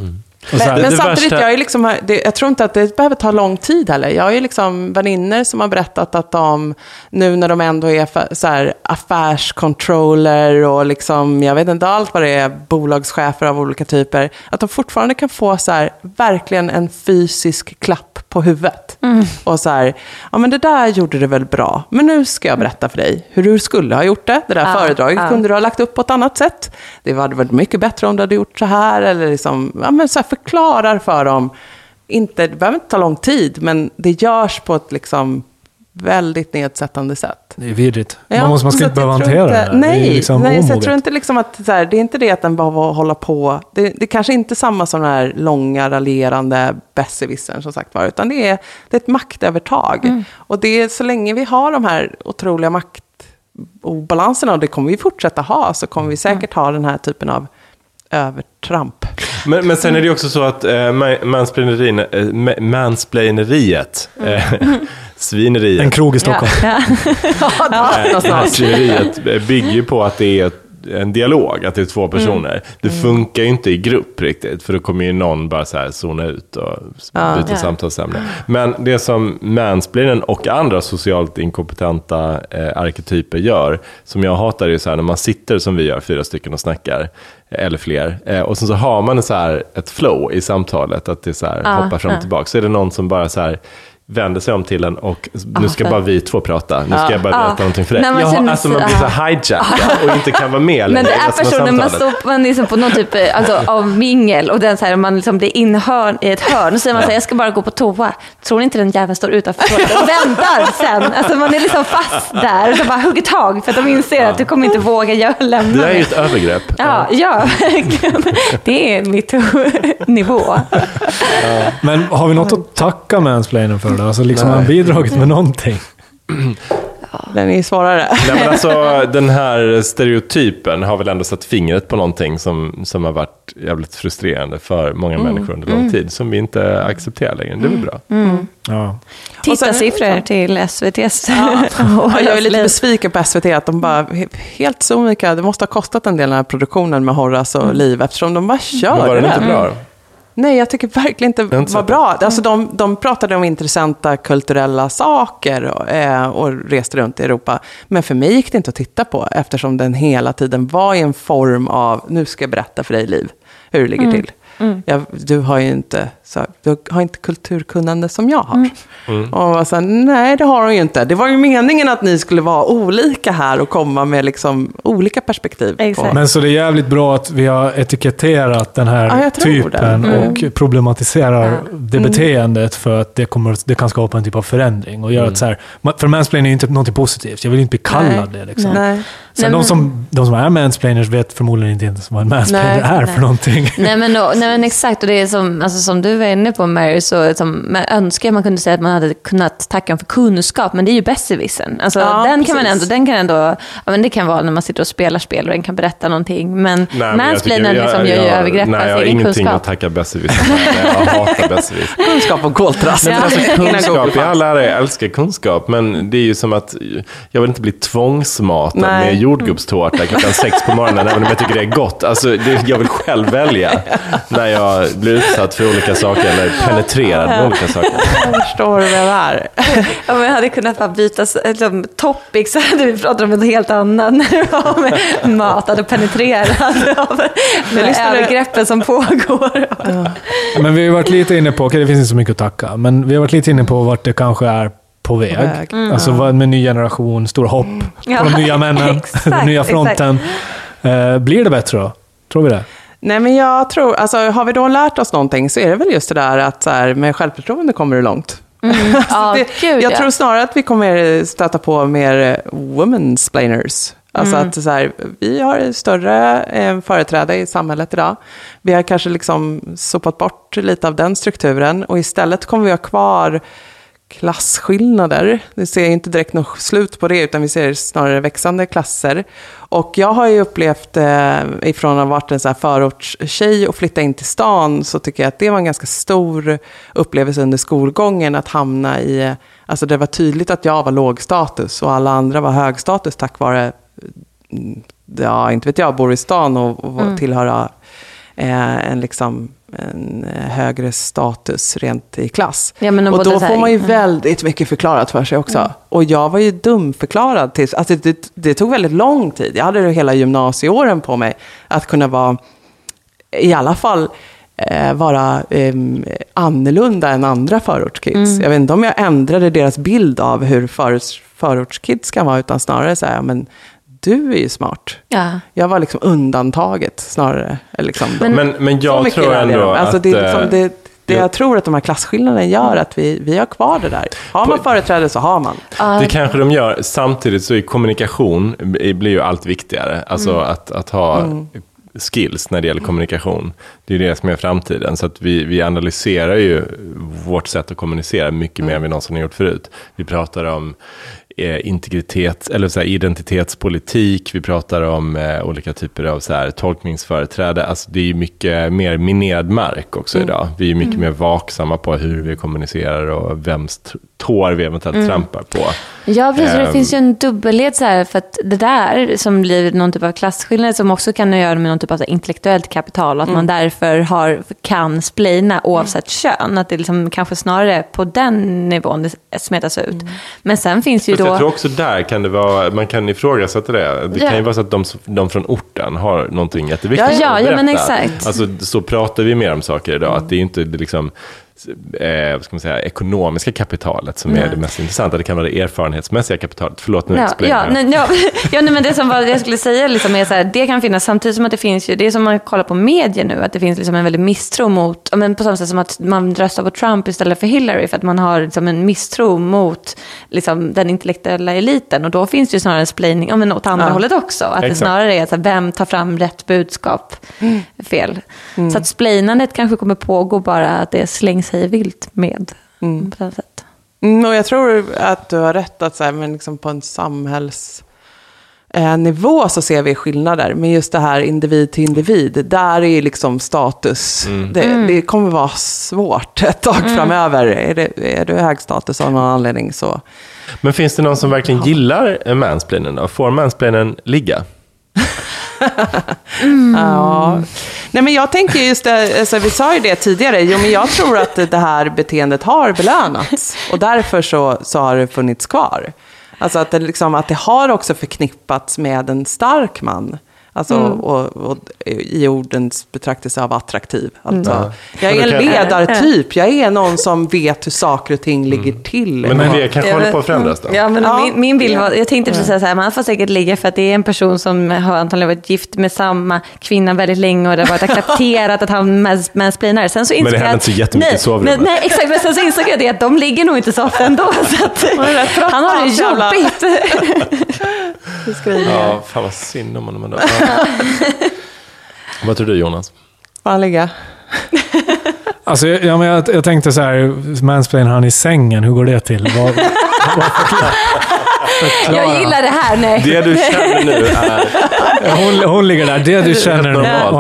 E: här,
C: Men, men samtidigt,
D: värsta-
C: jag, är liksom, det, jag tror inte att det behöver ta lång tid heller. Jag har ju liksom vänner som har berättat att de, nu när de ändå är så här, affärscontroller och liksom, jag vet inte allt vad det är, bolagschefer av olika typer, att de fortfarande kan få så här, verkligen en fysisk klapp på huvudet. Och så här, ja men det där gjorde du väl bra, men nu ska jag berätta för dig hur du skulle ha gjort det. Det där
F: Ja,
C: föredraget
F: ja.
C: kunde du ha lagt upp på ett annat sätt. Det hade varit mycket bättre om du hade gjort så här. Eller liksom, ja, men så här förklarar för dem. Inte, det behöver inte ta lång tid, men det görs på ett liksom väldigt nedsättande sätt.
E: Det är vidrigt.
C: Ja,
E: man, måste, man ska inte behöva
C: tror
E: hantera
C: inte,
E: det.
C: Nej,
E: det är liksom
C: nej så jag tror inte liksom att så här, det är inte det att den behöver hålla på. Det, det är kanske inte samma som den här långa raljerande besserwissern som sagt var, utan det är, det är ett maktövertag.
E: Mm.
C: Och det är så länge vi har de här otroliga maktobalanserna, och det kommer vi fortsätta ha, så kommer vi säkert ha den här typen av övertramp.
D: Men, men sen är det också så att eh, ma- mansplainerin, eh, ma- mansplaineriet, eh, svineriet,
E: En krog i Stockholm.
F: Ja. *laughs* *laughs*
C: Ja,
D: Eh, det här skriveriet eh, bygger ju på att det är en dialog, att det är två personer. Det funkar ju inte i grupp riktigt, för då kommer ju någon bara så här zona ut och byta
F: Ja.
D: samtalsämne. Men det som mansplainen och andra socialt inkompetenta eh, arketyper gör, som jag hatar, är så här när man sitter som vi gör, fyra stycken och snackar, eh, eller fler, eh, och sen så har man så här, ett flow i samtalet, att det så här,
F: Ja,
D: hoppar fram och
F: ja.
D: tillbaka. Så är det någon som bara så här, vänder sig om till en och nu ska
F: för-
D: bara vi två prata. Nu ska jag bara
F: Ja.
D: berätta någonting för dig.
F: Nej, man
D: Jag har,
F: känner
D: alltså man blir så
F: ja.
D: hijackad och inte kan vara med *laughs*
F: Men
D: längre
F: det
D: i
F: är personer man står man är liksom på någon typ eh, alltså, av mingel och den så här, man liksom blir inhörn i ett hörn och så säger man så här, jag ska bara gå på toa. Tror ni inte den jäveln står utanför och väntar sen? Alltså man är liksom fast där och så bara hugger tag för att de inser att du kommer inte våga göra lämna
D: Det är ju ett övergrepp.
F: Ja, ja. Det är mitt *laughs* nivå.
E: Men har vi något att tacka mansplainen för då? Alltså liksom har han bidragit med någonting?
C: Den är svårare.
D: Nej, men alltså, den här stereotypen har väl ändå satt fingret på någonting som, som har varit jävligt frustrerande för många
F: Mm.
D: människor under lång tid, som vi inte accepterar längre. Det är väl bra.
E: Ja.
C: Och sen-
F: Tittarsiffror till SVTs. *laughs*
C: Ja, jag är lite besviken på SVT att de bara, he- helt sonika, det måste ha kostat en del den här produktionen med Horace och Liv eftersom de bara
D: Men
C: körde
D: var den inte bra?
C: Nej, jag tycker verkligen inte
D: inte
C: var bra. Alltså, de, de pratade om intressanta kulturella saker och, eh, och reste runt i Europa. Men för mig gick det inte att titta på eftersom den hela tiden var i en form av, nu ska jag berätta för dig Liv, hur det ligger till. Jag, du har ju inte, så, du har inte kulturkunnande som jag har.
D: Mm.
C: Och jag sa, nej det har hon ju inte. Det var ju meningen att ni skulle vara olika här och komma med liksom olika perspektiv.
F: Exakt.
E: Men så det är jävligt bra att vi har etiketterat den här
C: Ja,
E: typen.
C: Mm.
E: och problematiserar det beteendet för att det, kommer, det kan skapa en typ av förändring. Och göra att så här, för mansplaining är inte något positivt. Jag vill inte bli kallad
C: Nej.
E: det. Liksom.
C: Nej.
E: Sen
F: Nej,
E: de, som, de som är mansplainers vet förmodligen inte ens vad en mansplainer
C: Nej,
E: är
F: nej.
E: för någonting.
F: Nej men, och, nej men *laughs* exakt, och det är som, alltså, som du var inne på Mary, så som, man önskar man kunde säga att man hade kunnat tacka för kunskap, men det är ju besserwissern. Alltså,
C: Ja,
F: den kan man
C: precis.
F: ändå, den kan ändå, ja men det kan vara när man sitter och spelar spel och den kan berätta någonting, men
D: jag
F: mansplainern liksom gör ju
D: jag-
F: övergrepp
D: Nej,
F: på
D: jag har
F: sin egen
D: ingenting
F: kunskap.
D: att tacka besserwissrar för. Jag hatar besserwissrar. *laughs*
C: Kunskap och koltrast.
D: Alltså,
C: Innan *laughs* Google
D: kunskap
C: fanns.
D: all ära, jag älskar kunskap, men det är ju som att jag vill inte bli tvångsmatad
C: Nej.
D: med jordgubbstårta klockan sex på morgonen, även om jag tycker det är gott. Alltså, det, jag vill själv välja *laughs* när jag blir utsatt för olika saker, eller penetrerad med olika saker.
C: Jag förstår vad det är.
F: Ja, men jag hade kunnat bara byta liksom, topic så hade vi pratat om något helt annat när det var med matad och penetrerad *laughs* av övergreppen som pågår.
E: Men vi har varit lite inne på, okej det finns inte så mycket att tacka, men vi har varit lite inne på vart det kanske är på väg.
C: väg.
E: Alltså vad med ny generation, stora hopp
F: Ja,
E: på de nya männen, *laughs*
F: exakt,
E: den nya fronten. Eh, blir det bättre då? Tror vi det?
C: Nej, men jag tror, alltså har vi då lärt oss någonting så är det väl just det där att så här, med självförtroende kommer du långt. *laughs*
F: Ja,
C: det,
F: gud,
C: jag
F: ja.
C: tror snarare att vi kommer stöta på mer eh, womansplainers. Alltså att så här, vi har större eh, företräde i samhället idag. Vi har kanske liksom sopat bort lite av den strukturen och istället kommer vi ha kvar klasskillnader. Vi ser inte direkt något slut på det, utan vi ser snarare växande klasser. Och jag har ju upplevt, eh, ifrån att ha varit en så här förortstjej och flytta in till stan, så tycker jag att det var en ganska stor upplevelse under skolgången, att hamna i, eh, alltså det var tydligt att jag var låg status och alla andra var hög status tack vare, mm, ja, inte vet jag, bor i stan och, och tillhöra eh, en liksom en eh, högre status rent i klass.
F: Ja, och
C: då får man ju
F: mm.
C: väldigt mycket förklarat för sig också. Och jag var ju dumförklarad tills, alltså det, det tog väldigt lång tid. Jag hade hela gymnasieåren på mig att kunna vara, i alla fall, eh, vara eh, annorlunda än andra förortskids. Jag vet inte om jag ändrade deras bild av hur förorts, förortskids kan vara, utan snarare så här, men du är ju smart.
F: Ja.
C: Jag var liksom undantaget snarare. Liksom,
D: Men, men
C: så
D: jag tror
C: det.
D: ändå
C: alltså,
D: att...
C: det, är liksom,
D: eh,
C: det, det
D: jag-
C: tror att de här klasskillnaderna gör att vi, vi har kvar det där. Har man företräde så har man.
D: Det kanske de gör. Samtidigt så är kommunikation blir ju allt viktigare. Alltså
C: Mm.
D: att, att ha skills när det gäller kommunikation. Det är det som är framtiden. Så att vi, vi analyserar ju vårt sätt att kommunicera mycket
C: Mm.
D: mer än vi någonsin har gjort förut. Vi pratar om eh, integritet, eller så här, identitetspolitik, vi pratar om eh, olika typer av så här, tolkningsföreträde. Alltså, det är mycket mer minerad mark också
C: Mm.
D: idag. Vi är mycket mer vaksamma på hur vi kommunicerar och vems tår vi eventuellt
C: Mm.
D: trampar på.
F: Ja, precis. och Det
D: Ehm.
F: finns ju en dubbelhet så här, för att det där som blir någon typ av klasskillnad som också kan göra med någon typ av så här, intellektuellt kapital, att man därför har, kan splina oavsett kön. Att det liksom kanske snarare på den nivån det smetas ut. Men sen finns ju
D: Fast
F: då...
D: jag tror också där kan det vara, man kan ifrågasätta det. Det
F: Ja.
D: kan ju vara så att de, de från orten har någonting jätteviktigt
F: Ja, ja,
D: att
F: ja, men
D: berätta.
F: exakt.
D: Alltså, så pratar vi mer om saker idag, att det är inte liksom, eh, vad ska man säga, ekonomiska kapitalet som är det mest intressanta. Det kan vara det erfarenhetsmässiga kapitalet. Förlåt, nu
F: Ja, ja, nej, ja, *laughs* ja nej, men det som var, jag skulle säga liksom är så här, det kan finnas samtidigt som att det finns ju, det är som man kollar på medier nu, att det finns liksom en väldig misstro mot, men på samma sätt som att man röstar på Trump istället för Hillary, för att man har liksom en misstro mot liksom, den intellektuella eliten. Och då finns det ju snarare en splaining ja, men åt andra
C: Ja.
F: hållet också. Att det
D: Exakt.
F: snarare är så här, vem tar fram rätt budskap fel. Så att splainandet kanske kommer pågå bara att det slängs sig vilt med. På något sätt.
C: Mm, och jag tror att du har rätt att så här, men liksom på en samhälls eh, nivå så ser vi skillnader. Men just det här individ till individ, där är liksom status. Det, det kommer vara svårt ett tag framöver. Är, det, är du hög status av någon anledning så...
D: Men finns det någon som verkligen gillar eh, mansplainen då? Får mansplainen ligga? *laughs*
C: Ja. Nej, men jag tänker just det, alltså, vi sa ju det tidigare, jo, men jag tror att det här beteendet har belönats. Och därför så, så har det funnits kvar. Alltså att det, liksom, att det har också förknippats med en stark man. Alltså, och, och, i ordens betraktelse av attraktiv. Alltså, Jag är
D: Men
C: en ledartyp, jag är någon som vet hur saker och ting ligger till.
D: Men det kanske håller på att förändras då?
F: Ja, men
C: Ja.
F: Min, min bild var, jag tänkte precis säga så här, man får säkert ligga för att det är en person som har antagligen varit gift med samma kvinna väldigt länge och det har varit accepterat att han mans- mansplainar. Sen så insåg
D: det händer inte så jättemycket
F: nej,
D: i sovrummet.
F: Nej, nej, exakt, men sen så insåg jag det att de ligger nog inte så ofta ändå. *laughs* Så att, han har det jobbigt. *laughs* *laughs*
D: Ja, fan vad synd om honom ändå. Ja. *laughs* Vad tror du Jonas?
C: Får han ligga?
E: Alltså, ja, men jag, jag tänkte så här, mansplainar han i sängen, hur går det till? Vad förklara?
F: Jag gillar det här. Nej.
D: Det du känner nu är...
E: Hon, hon ligger där, det du känner nu.
D: normalt.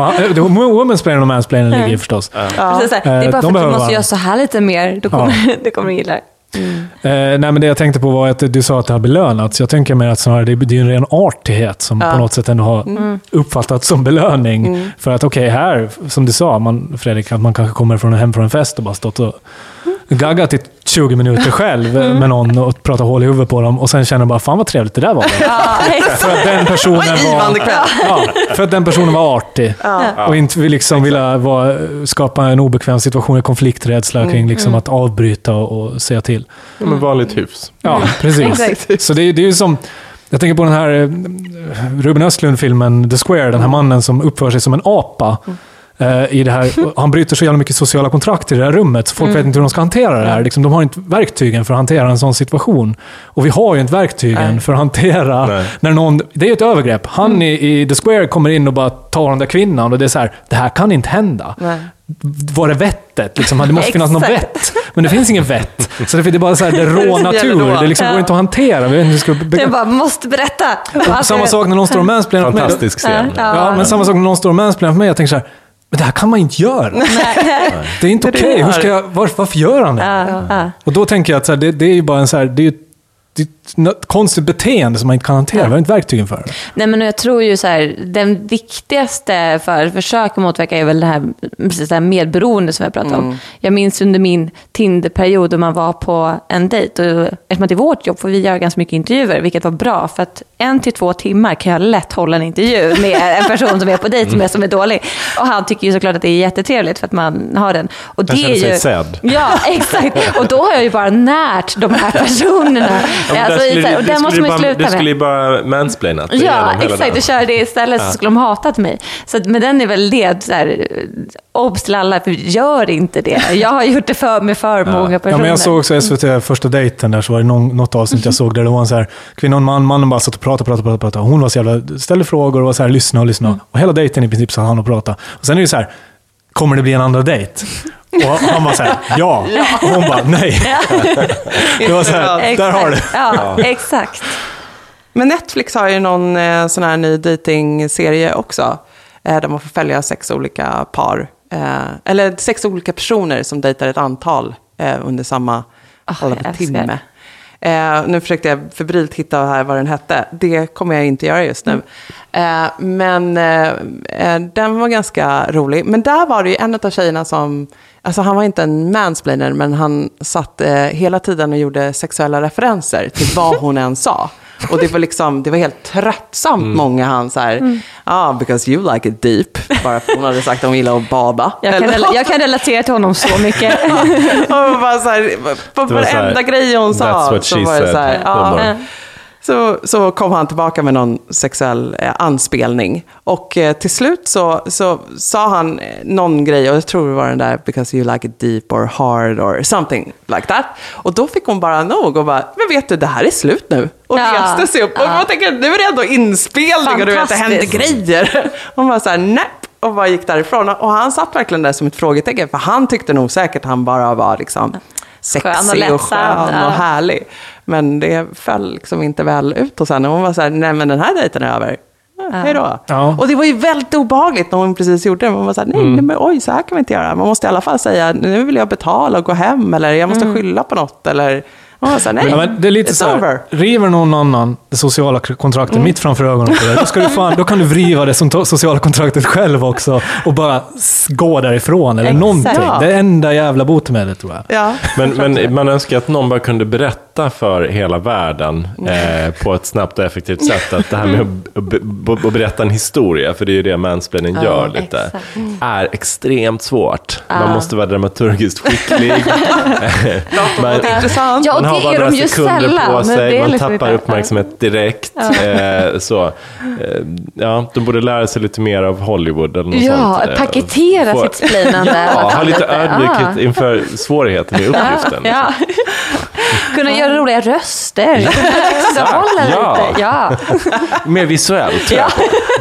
E: Och mansplaining ligger förstås.
F: Precis, så här, det är
E: Eh,
F: bara
E: de
F: för att du
E: behöver
F: måste göra så här lite mer. Då kommer, *laughs* då kommer du gilla det.
E: Eh, nej, men det jag tänkte på var att du sa att det har belönats. Jag tänker mer att snarare det, det är en ren artighet som på något sätt ändå har uppfattats som belöning. För att okej, här, som du sa, man, Fredrik, att man kanske kommer från hem från en fest och bara stått och gaggat i 20 minuter själv med någon och pratat hål i huvudet på dem och sen känner bara, fan vad trevligt det där var.
F: Ja.
E: För att den personen var, ja, för att den personen var artig. Och inte vill liksom vilja vara, skapa en obekväm situation, en konflikträdsla kring liksom att avbryta och, och säga till.
D: Ja, men vanligt hyfs.
E: Ja, precis.
F: Exakt.
E: Så det, är- det är ju som... Jag tänker på den här eh, Ruben Östlund-filmen The Square, den här mannen som uppför sig som en apa. eh, I det här, *laughs* han bryter så jävla mycket sociala kontrakt i det här rummet, så folk vet inte hur de ska hantera det här. Liksom, de har inte verktygen för att hantera en sån situation. Och vi har ju inte verktygen
C: Nej.
E: för att hantera
D: Nej.
E: när någon... Det är ju ett övergrepp. Han i, i The Square kommer in och bara tar den där kvinnan och det är så här, det här kan inte hända.
C: Nej.
E: Var är vettet? Liksom, det måste finnas något *laughs* vett. Men det finns ingen vett. Så det är bara så här, det är *laughs* rå
C: Det
E: natur. Det liksom går inte att hantera. Vi vet inte hur ska
F: Jag bara, måste berätta.
E: samma sak när någon står och mansplainar för mig.
D: Fantastisk scen.
F: Ja,
E: men samma sak när någon står och mansplainar för mig. Jag tänker så här, men det här kan man inte göra. Det är inte *laughs* okej.
C: det
E: Hur
C: här.
E: ska jag, var, varför gör han det?
F: Ja, ja.
E: Och då tänker jag att så här, det, det är ju bara en så här, det är det är något konstigt beteende som man inte kan hantera. Vi har inte verktygen för det.
F: Nej, men jag tror ju så här, den viktigaste för att försöka motverka är väl det här, precis det här medberoende som jag pratade om. Jag minns under min Tinder-period då man var på en dejt. Och eftersom att i vårt jobb får vi göra ganska mycket intervjuer, vilket var bra. För att en till två timmar kan jag lätt hålla en intervju med en person som är på dejt med som är dålig. Och han tycker ju såklart att det är jättetrevligt för att man har den. Och det
D: känner
F: är
D: sig
F: ju,
D: sedd.
F: Ja, *laughs* exakt. Och då har jag ju bara närt de här personerna.
D: Ja, men
F: Alltså,
D: skulle
F: så här,
D: du-
F: och
D: det
F: den måste
D: skulle
F: man ju
D: bara-
F: sluta
D: Du skulle ju
F: med.
D: bara mansplainat
F: Ja, exakt. Och kör det istället så skulle de hatat mig. Så, att- men den är väl det, så här, obs till alla, för gör inte det. Jag har gjort det för med för många personer.
E: Ja, men jag såg också SVT första dejten där, så var det någon, något avsnitt jag såg där det var en så här, kvinna och en man, mannen bara satt och pratade, pratade, pratade, pratade. Hon var så jävla, ställde frågor och var så här, lyssna och lyssna. Och hela dejten i princip satt han och pratade. Och sen är det så här, kommer det bli en andra dejt? Och han var så här, ja. Och hon bara, nej. Det var så här, där har du.
F: Ja, exakt.
C: Men Netflix har ju någon eh, sån här ny dating-serie också. Eh, där man får följa sex olika par. Eh, eller sex olika personer som dejtar ett antal under samma
F: älskar
C: timme. Eh, nu försökte jag febrilt hitta här vad den hette. Det kommer jag inte göra just nu. Eh, men eh, eh, den var ganska rolig. Men där var det ju en av tjejerna som, alltså han var inte en mansplainer, men han satt eh, hela tiden och gjorde sexuella referenser till vad *laughs* hon än sa. Och det var liksom, det var helt tröttsamt många han så här, ah, because you like it deep. Bara för hon hade sagt att hon gillade att bada.
F: Jag kan, rela- jag kan relatera till honom så mycket. *laughs*
C: och bara så här, på varenda grej hon sa. Så var det så, här, ja,
D: Humor.
C: Så, så kom han tillbaka med någon sexuell eh, anspelning. Och eh, till slut så, så sa han eh, någon grej, och jag tror det var den där because you like it deep or hard or something like that. Och då fick hon bara nog och bara, men vet du, det här är slut nu. Och
F: Ja,
C: reste sig upp. Och
F: ja.
C: man tänker, nu är det ändå inspelning och du vet, det händer grejer. *laughs* Hon var så här, nej. Och bara gick därifrån. Och han satt verkligen där som ett frågetecken. För han tyckte nog säkert han bara var liksom
F: Och
C: sexig och, skön
F: ja.
C: och härlig. Men det föll liksom inte väl ut hos henne. Hon var så här, nej men den här dejten är över. Ja, Hej då.
E: Ja.
C: Och det var ju väldigt obehagligt när hon precis gjorde det. Man var så här, nej, nej men oj, så här kan vi inte göra. Man måste i alla fall säga, nu vill jag betala och gå hem. Eller jag måste skylla på något. Eller var så nej,
E: Ja, men det är lite så här, river någon annan det sociala kontraktet
C: Mm.
E: mitt framför ögonen på dig, då, ska du fan, då kan du vriva det sociala kontraktet själv också och bara gå därifrån eller
F: Exakt.
E: någonting.
C: Ja.
E: Det är enda jävla botemedlet tror jag.
C: Ja.
D: Men, men man önskar att någon bara kunde berätta för hela världen eh, på ett snabbt och effektivt sätt att det här med att, att, be- att berätta en historia, för det är ju det mansplaining gör lite,
F: exakt.
D: är extremt svårt. Man måste vara dramaturgiskt skicklig. *laughs*
C: är intressant.
F: Ja, och
D: har bara några sekunder
F: sällan.
D: på sig, man
F: liksom
D: tappar uppmärksamhet direkt. Eh, så. Eh, ja, de borde lära sig lite mer av Hollywood eller något
F: Ja,
D: sånt. eh,
F: paketera
D: få-
F: sitt splainande. *laughs*
D: Ja, ha lite ödmjukhet
F: ja.
D: inför svårigheten i uppgiften.
F: Ja. Kunna göra roliga röster. Växelhålla
D: Ja. *laughs*
F: lite. Ja.
D: Mer visuellt. tror jag.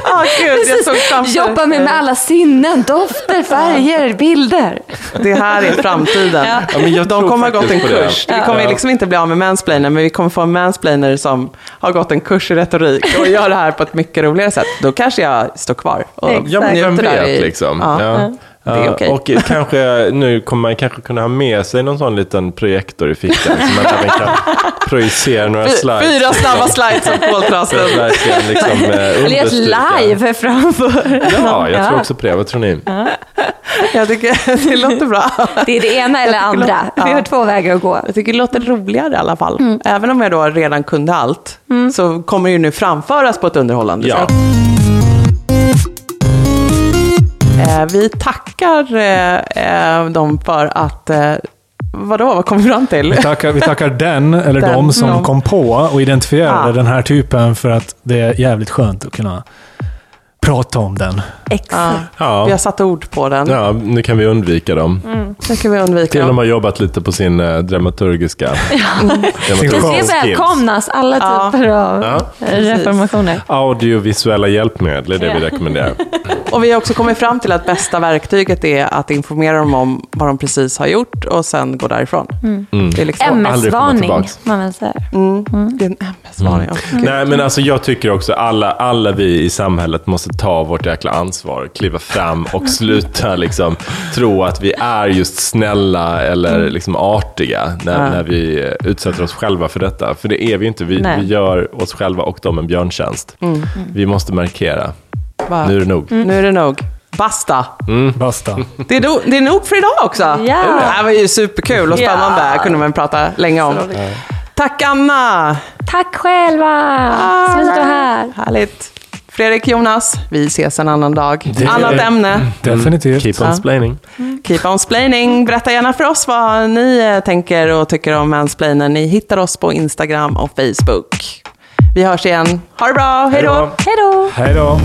C: Ah, gud, jag såg framför-
F: Jobba med, med alla sinnen. Dofter, färger, bilder.
C: Det här är framtiden.
F: Ja.
D: Ja, men jag
C: De kommer ha gått en kurs. Vi kommer liksom inte bli av med mansplainer, men vi kommer få en mansplainer som har gått en kurs i retorik och gör det här på ett mycket roligare sätt. Då kanske jag står kvar och
F: Exakt.
D: Ja, men vem vet liksom.
C: Ja. Det
D: Ja,
C: okej.
D: Och kanske, nu kommer man kanske kunna ha med sig någon sån liten projektor i fickan så man även kan projicera *laughs* några slides.
C: Fyra snabba *laughs* slides
D: att
C: koltrasten.
D: verkligen liksom *laughs* eh,
F: Eller ett
D: understryka.
F: live framför.
D: Ja, jag tror också på det. Vad tror ni?
C: Jag tycker det låter bra.
F: Det är det ena eller
C: tycker
F: andra.
C: det-
F: Vi har två vägar att gå.
C: Jag tycker det låter roligare i alla fall. Även om jag då redan kunde allt, så kommer det ju nu framföras på ett underhållande
D: Ja.
C: sätt. Eh, vi tackar eh, eh, dem för att, eh, vadå, vad kom vi fram till?
E: Vi tackar, vi tackar den, eller
C: Den,
E: de som
C: de.
E: kom på och identifierade
C: Ja.
E: den här typen för att det är jävligt skönt att kunna prata om den.
C: Ja,
F: Exakt.
C: Vi har
D: Ja.
C: satt ord på den.
D: ja, nu kan vi undvika dem.
C: Det kan vi undvika.
D: Till de har jobbat lite på sin eh, dramaturgiska. *laughs*
F: Det
D: skills.
F: välkomnas alla
C: Ja.
F: typer av
D: Ja.
F: reformationer.
D: Audiovisuella hjälpmedel är det vi
F: Ja.
D: rekommenderar. *laughs*
C: Och vi har också kommit fram till att bästa verktyget är att informera dem om vad de precis har gjort och sen gå därifrån. Det är liksom,
D: aldrig komma
F: MS-varning,
D: tillbaks.
F: man väl säger.
C: det är en MS-varning.
D: Nej, men alltså jag tycker också alla, alla vi i samhället måste ta vårt jäkla ansvar kliva fram och sluta liksom, tro att vi är just snälla eller liksom, artiga när,
C: Ja.
D: när vi eh, utsätter oss själva för detta. För det är vi inte. Vi,
F: Nej.
D: vi gör oss själva och dem en björntjänst. Vi måste markera.
C: Va?
D: Nu är det nog.
C: Nu är det nog. Basta!
E: Basta.
C: Det är, nog, det är nog för idag också.
F: Ja.
C: Det här var ju superkul och spännande.
F: Ja.
C: kunde man prata länge om. Tack Anna!
F: Tack själva! Så fint att vara här.
C: Härligt. Fredrik Jonas, vi ses en annan dag.
E: Det-
C: Annat ämne.
E: Definitivt.
D: Keep on splaining.
C: Keep on splaining. Berätta gärna för oss vad ni eh, tänker och tycker om mansplainen. Ni hittar oss på Instagram och Facebook. Vi hörs igen. Ha det bra. Hej då!
F: Hej då!
E: Hej då.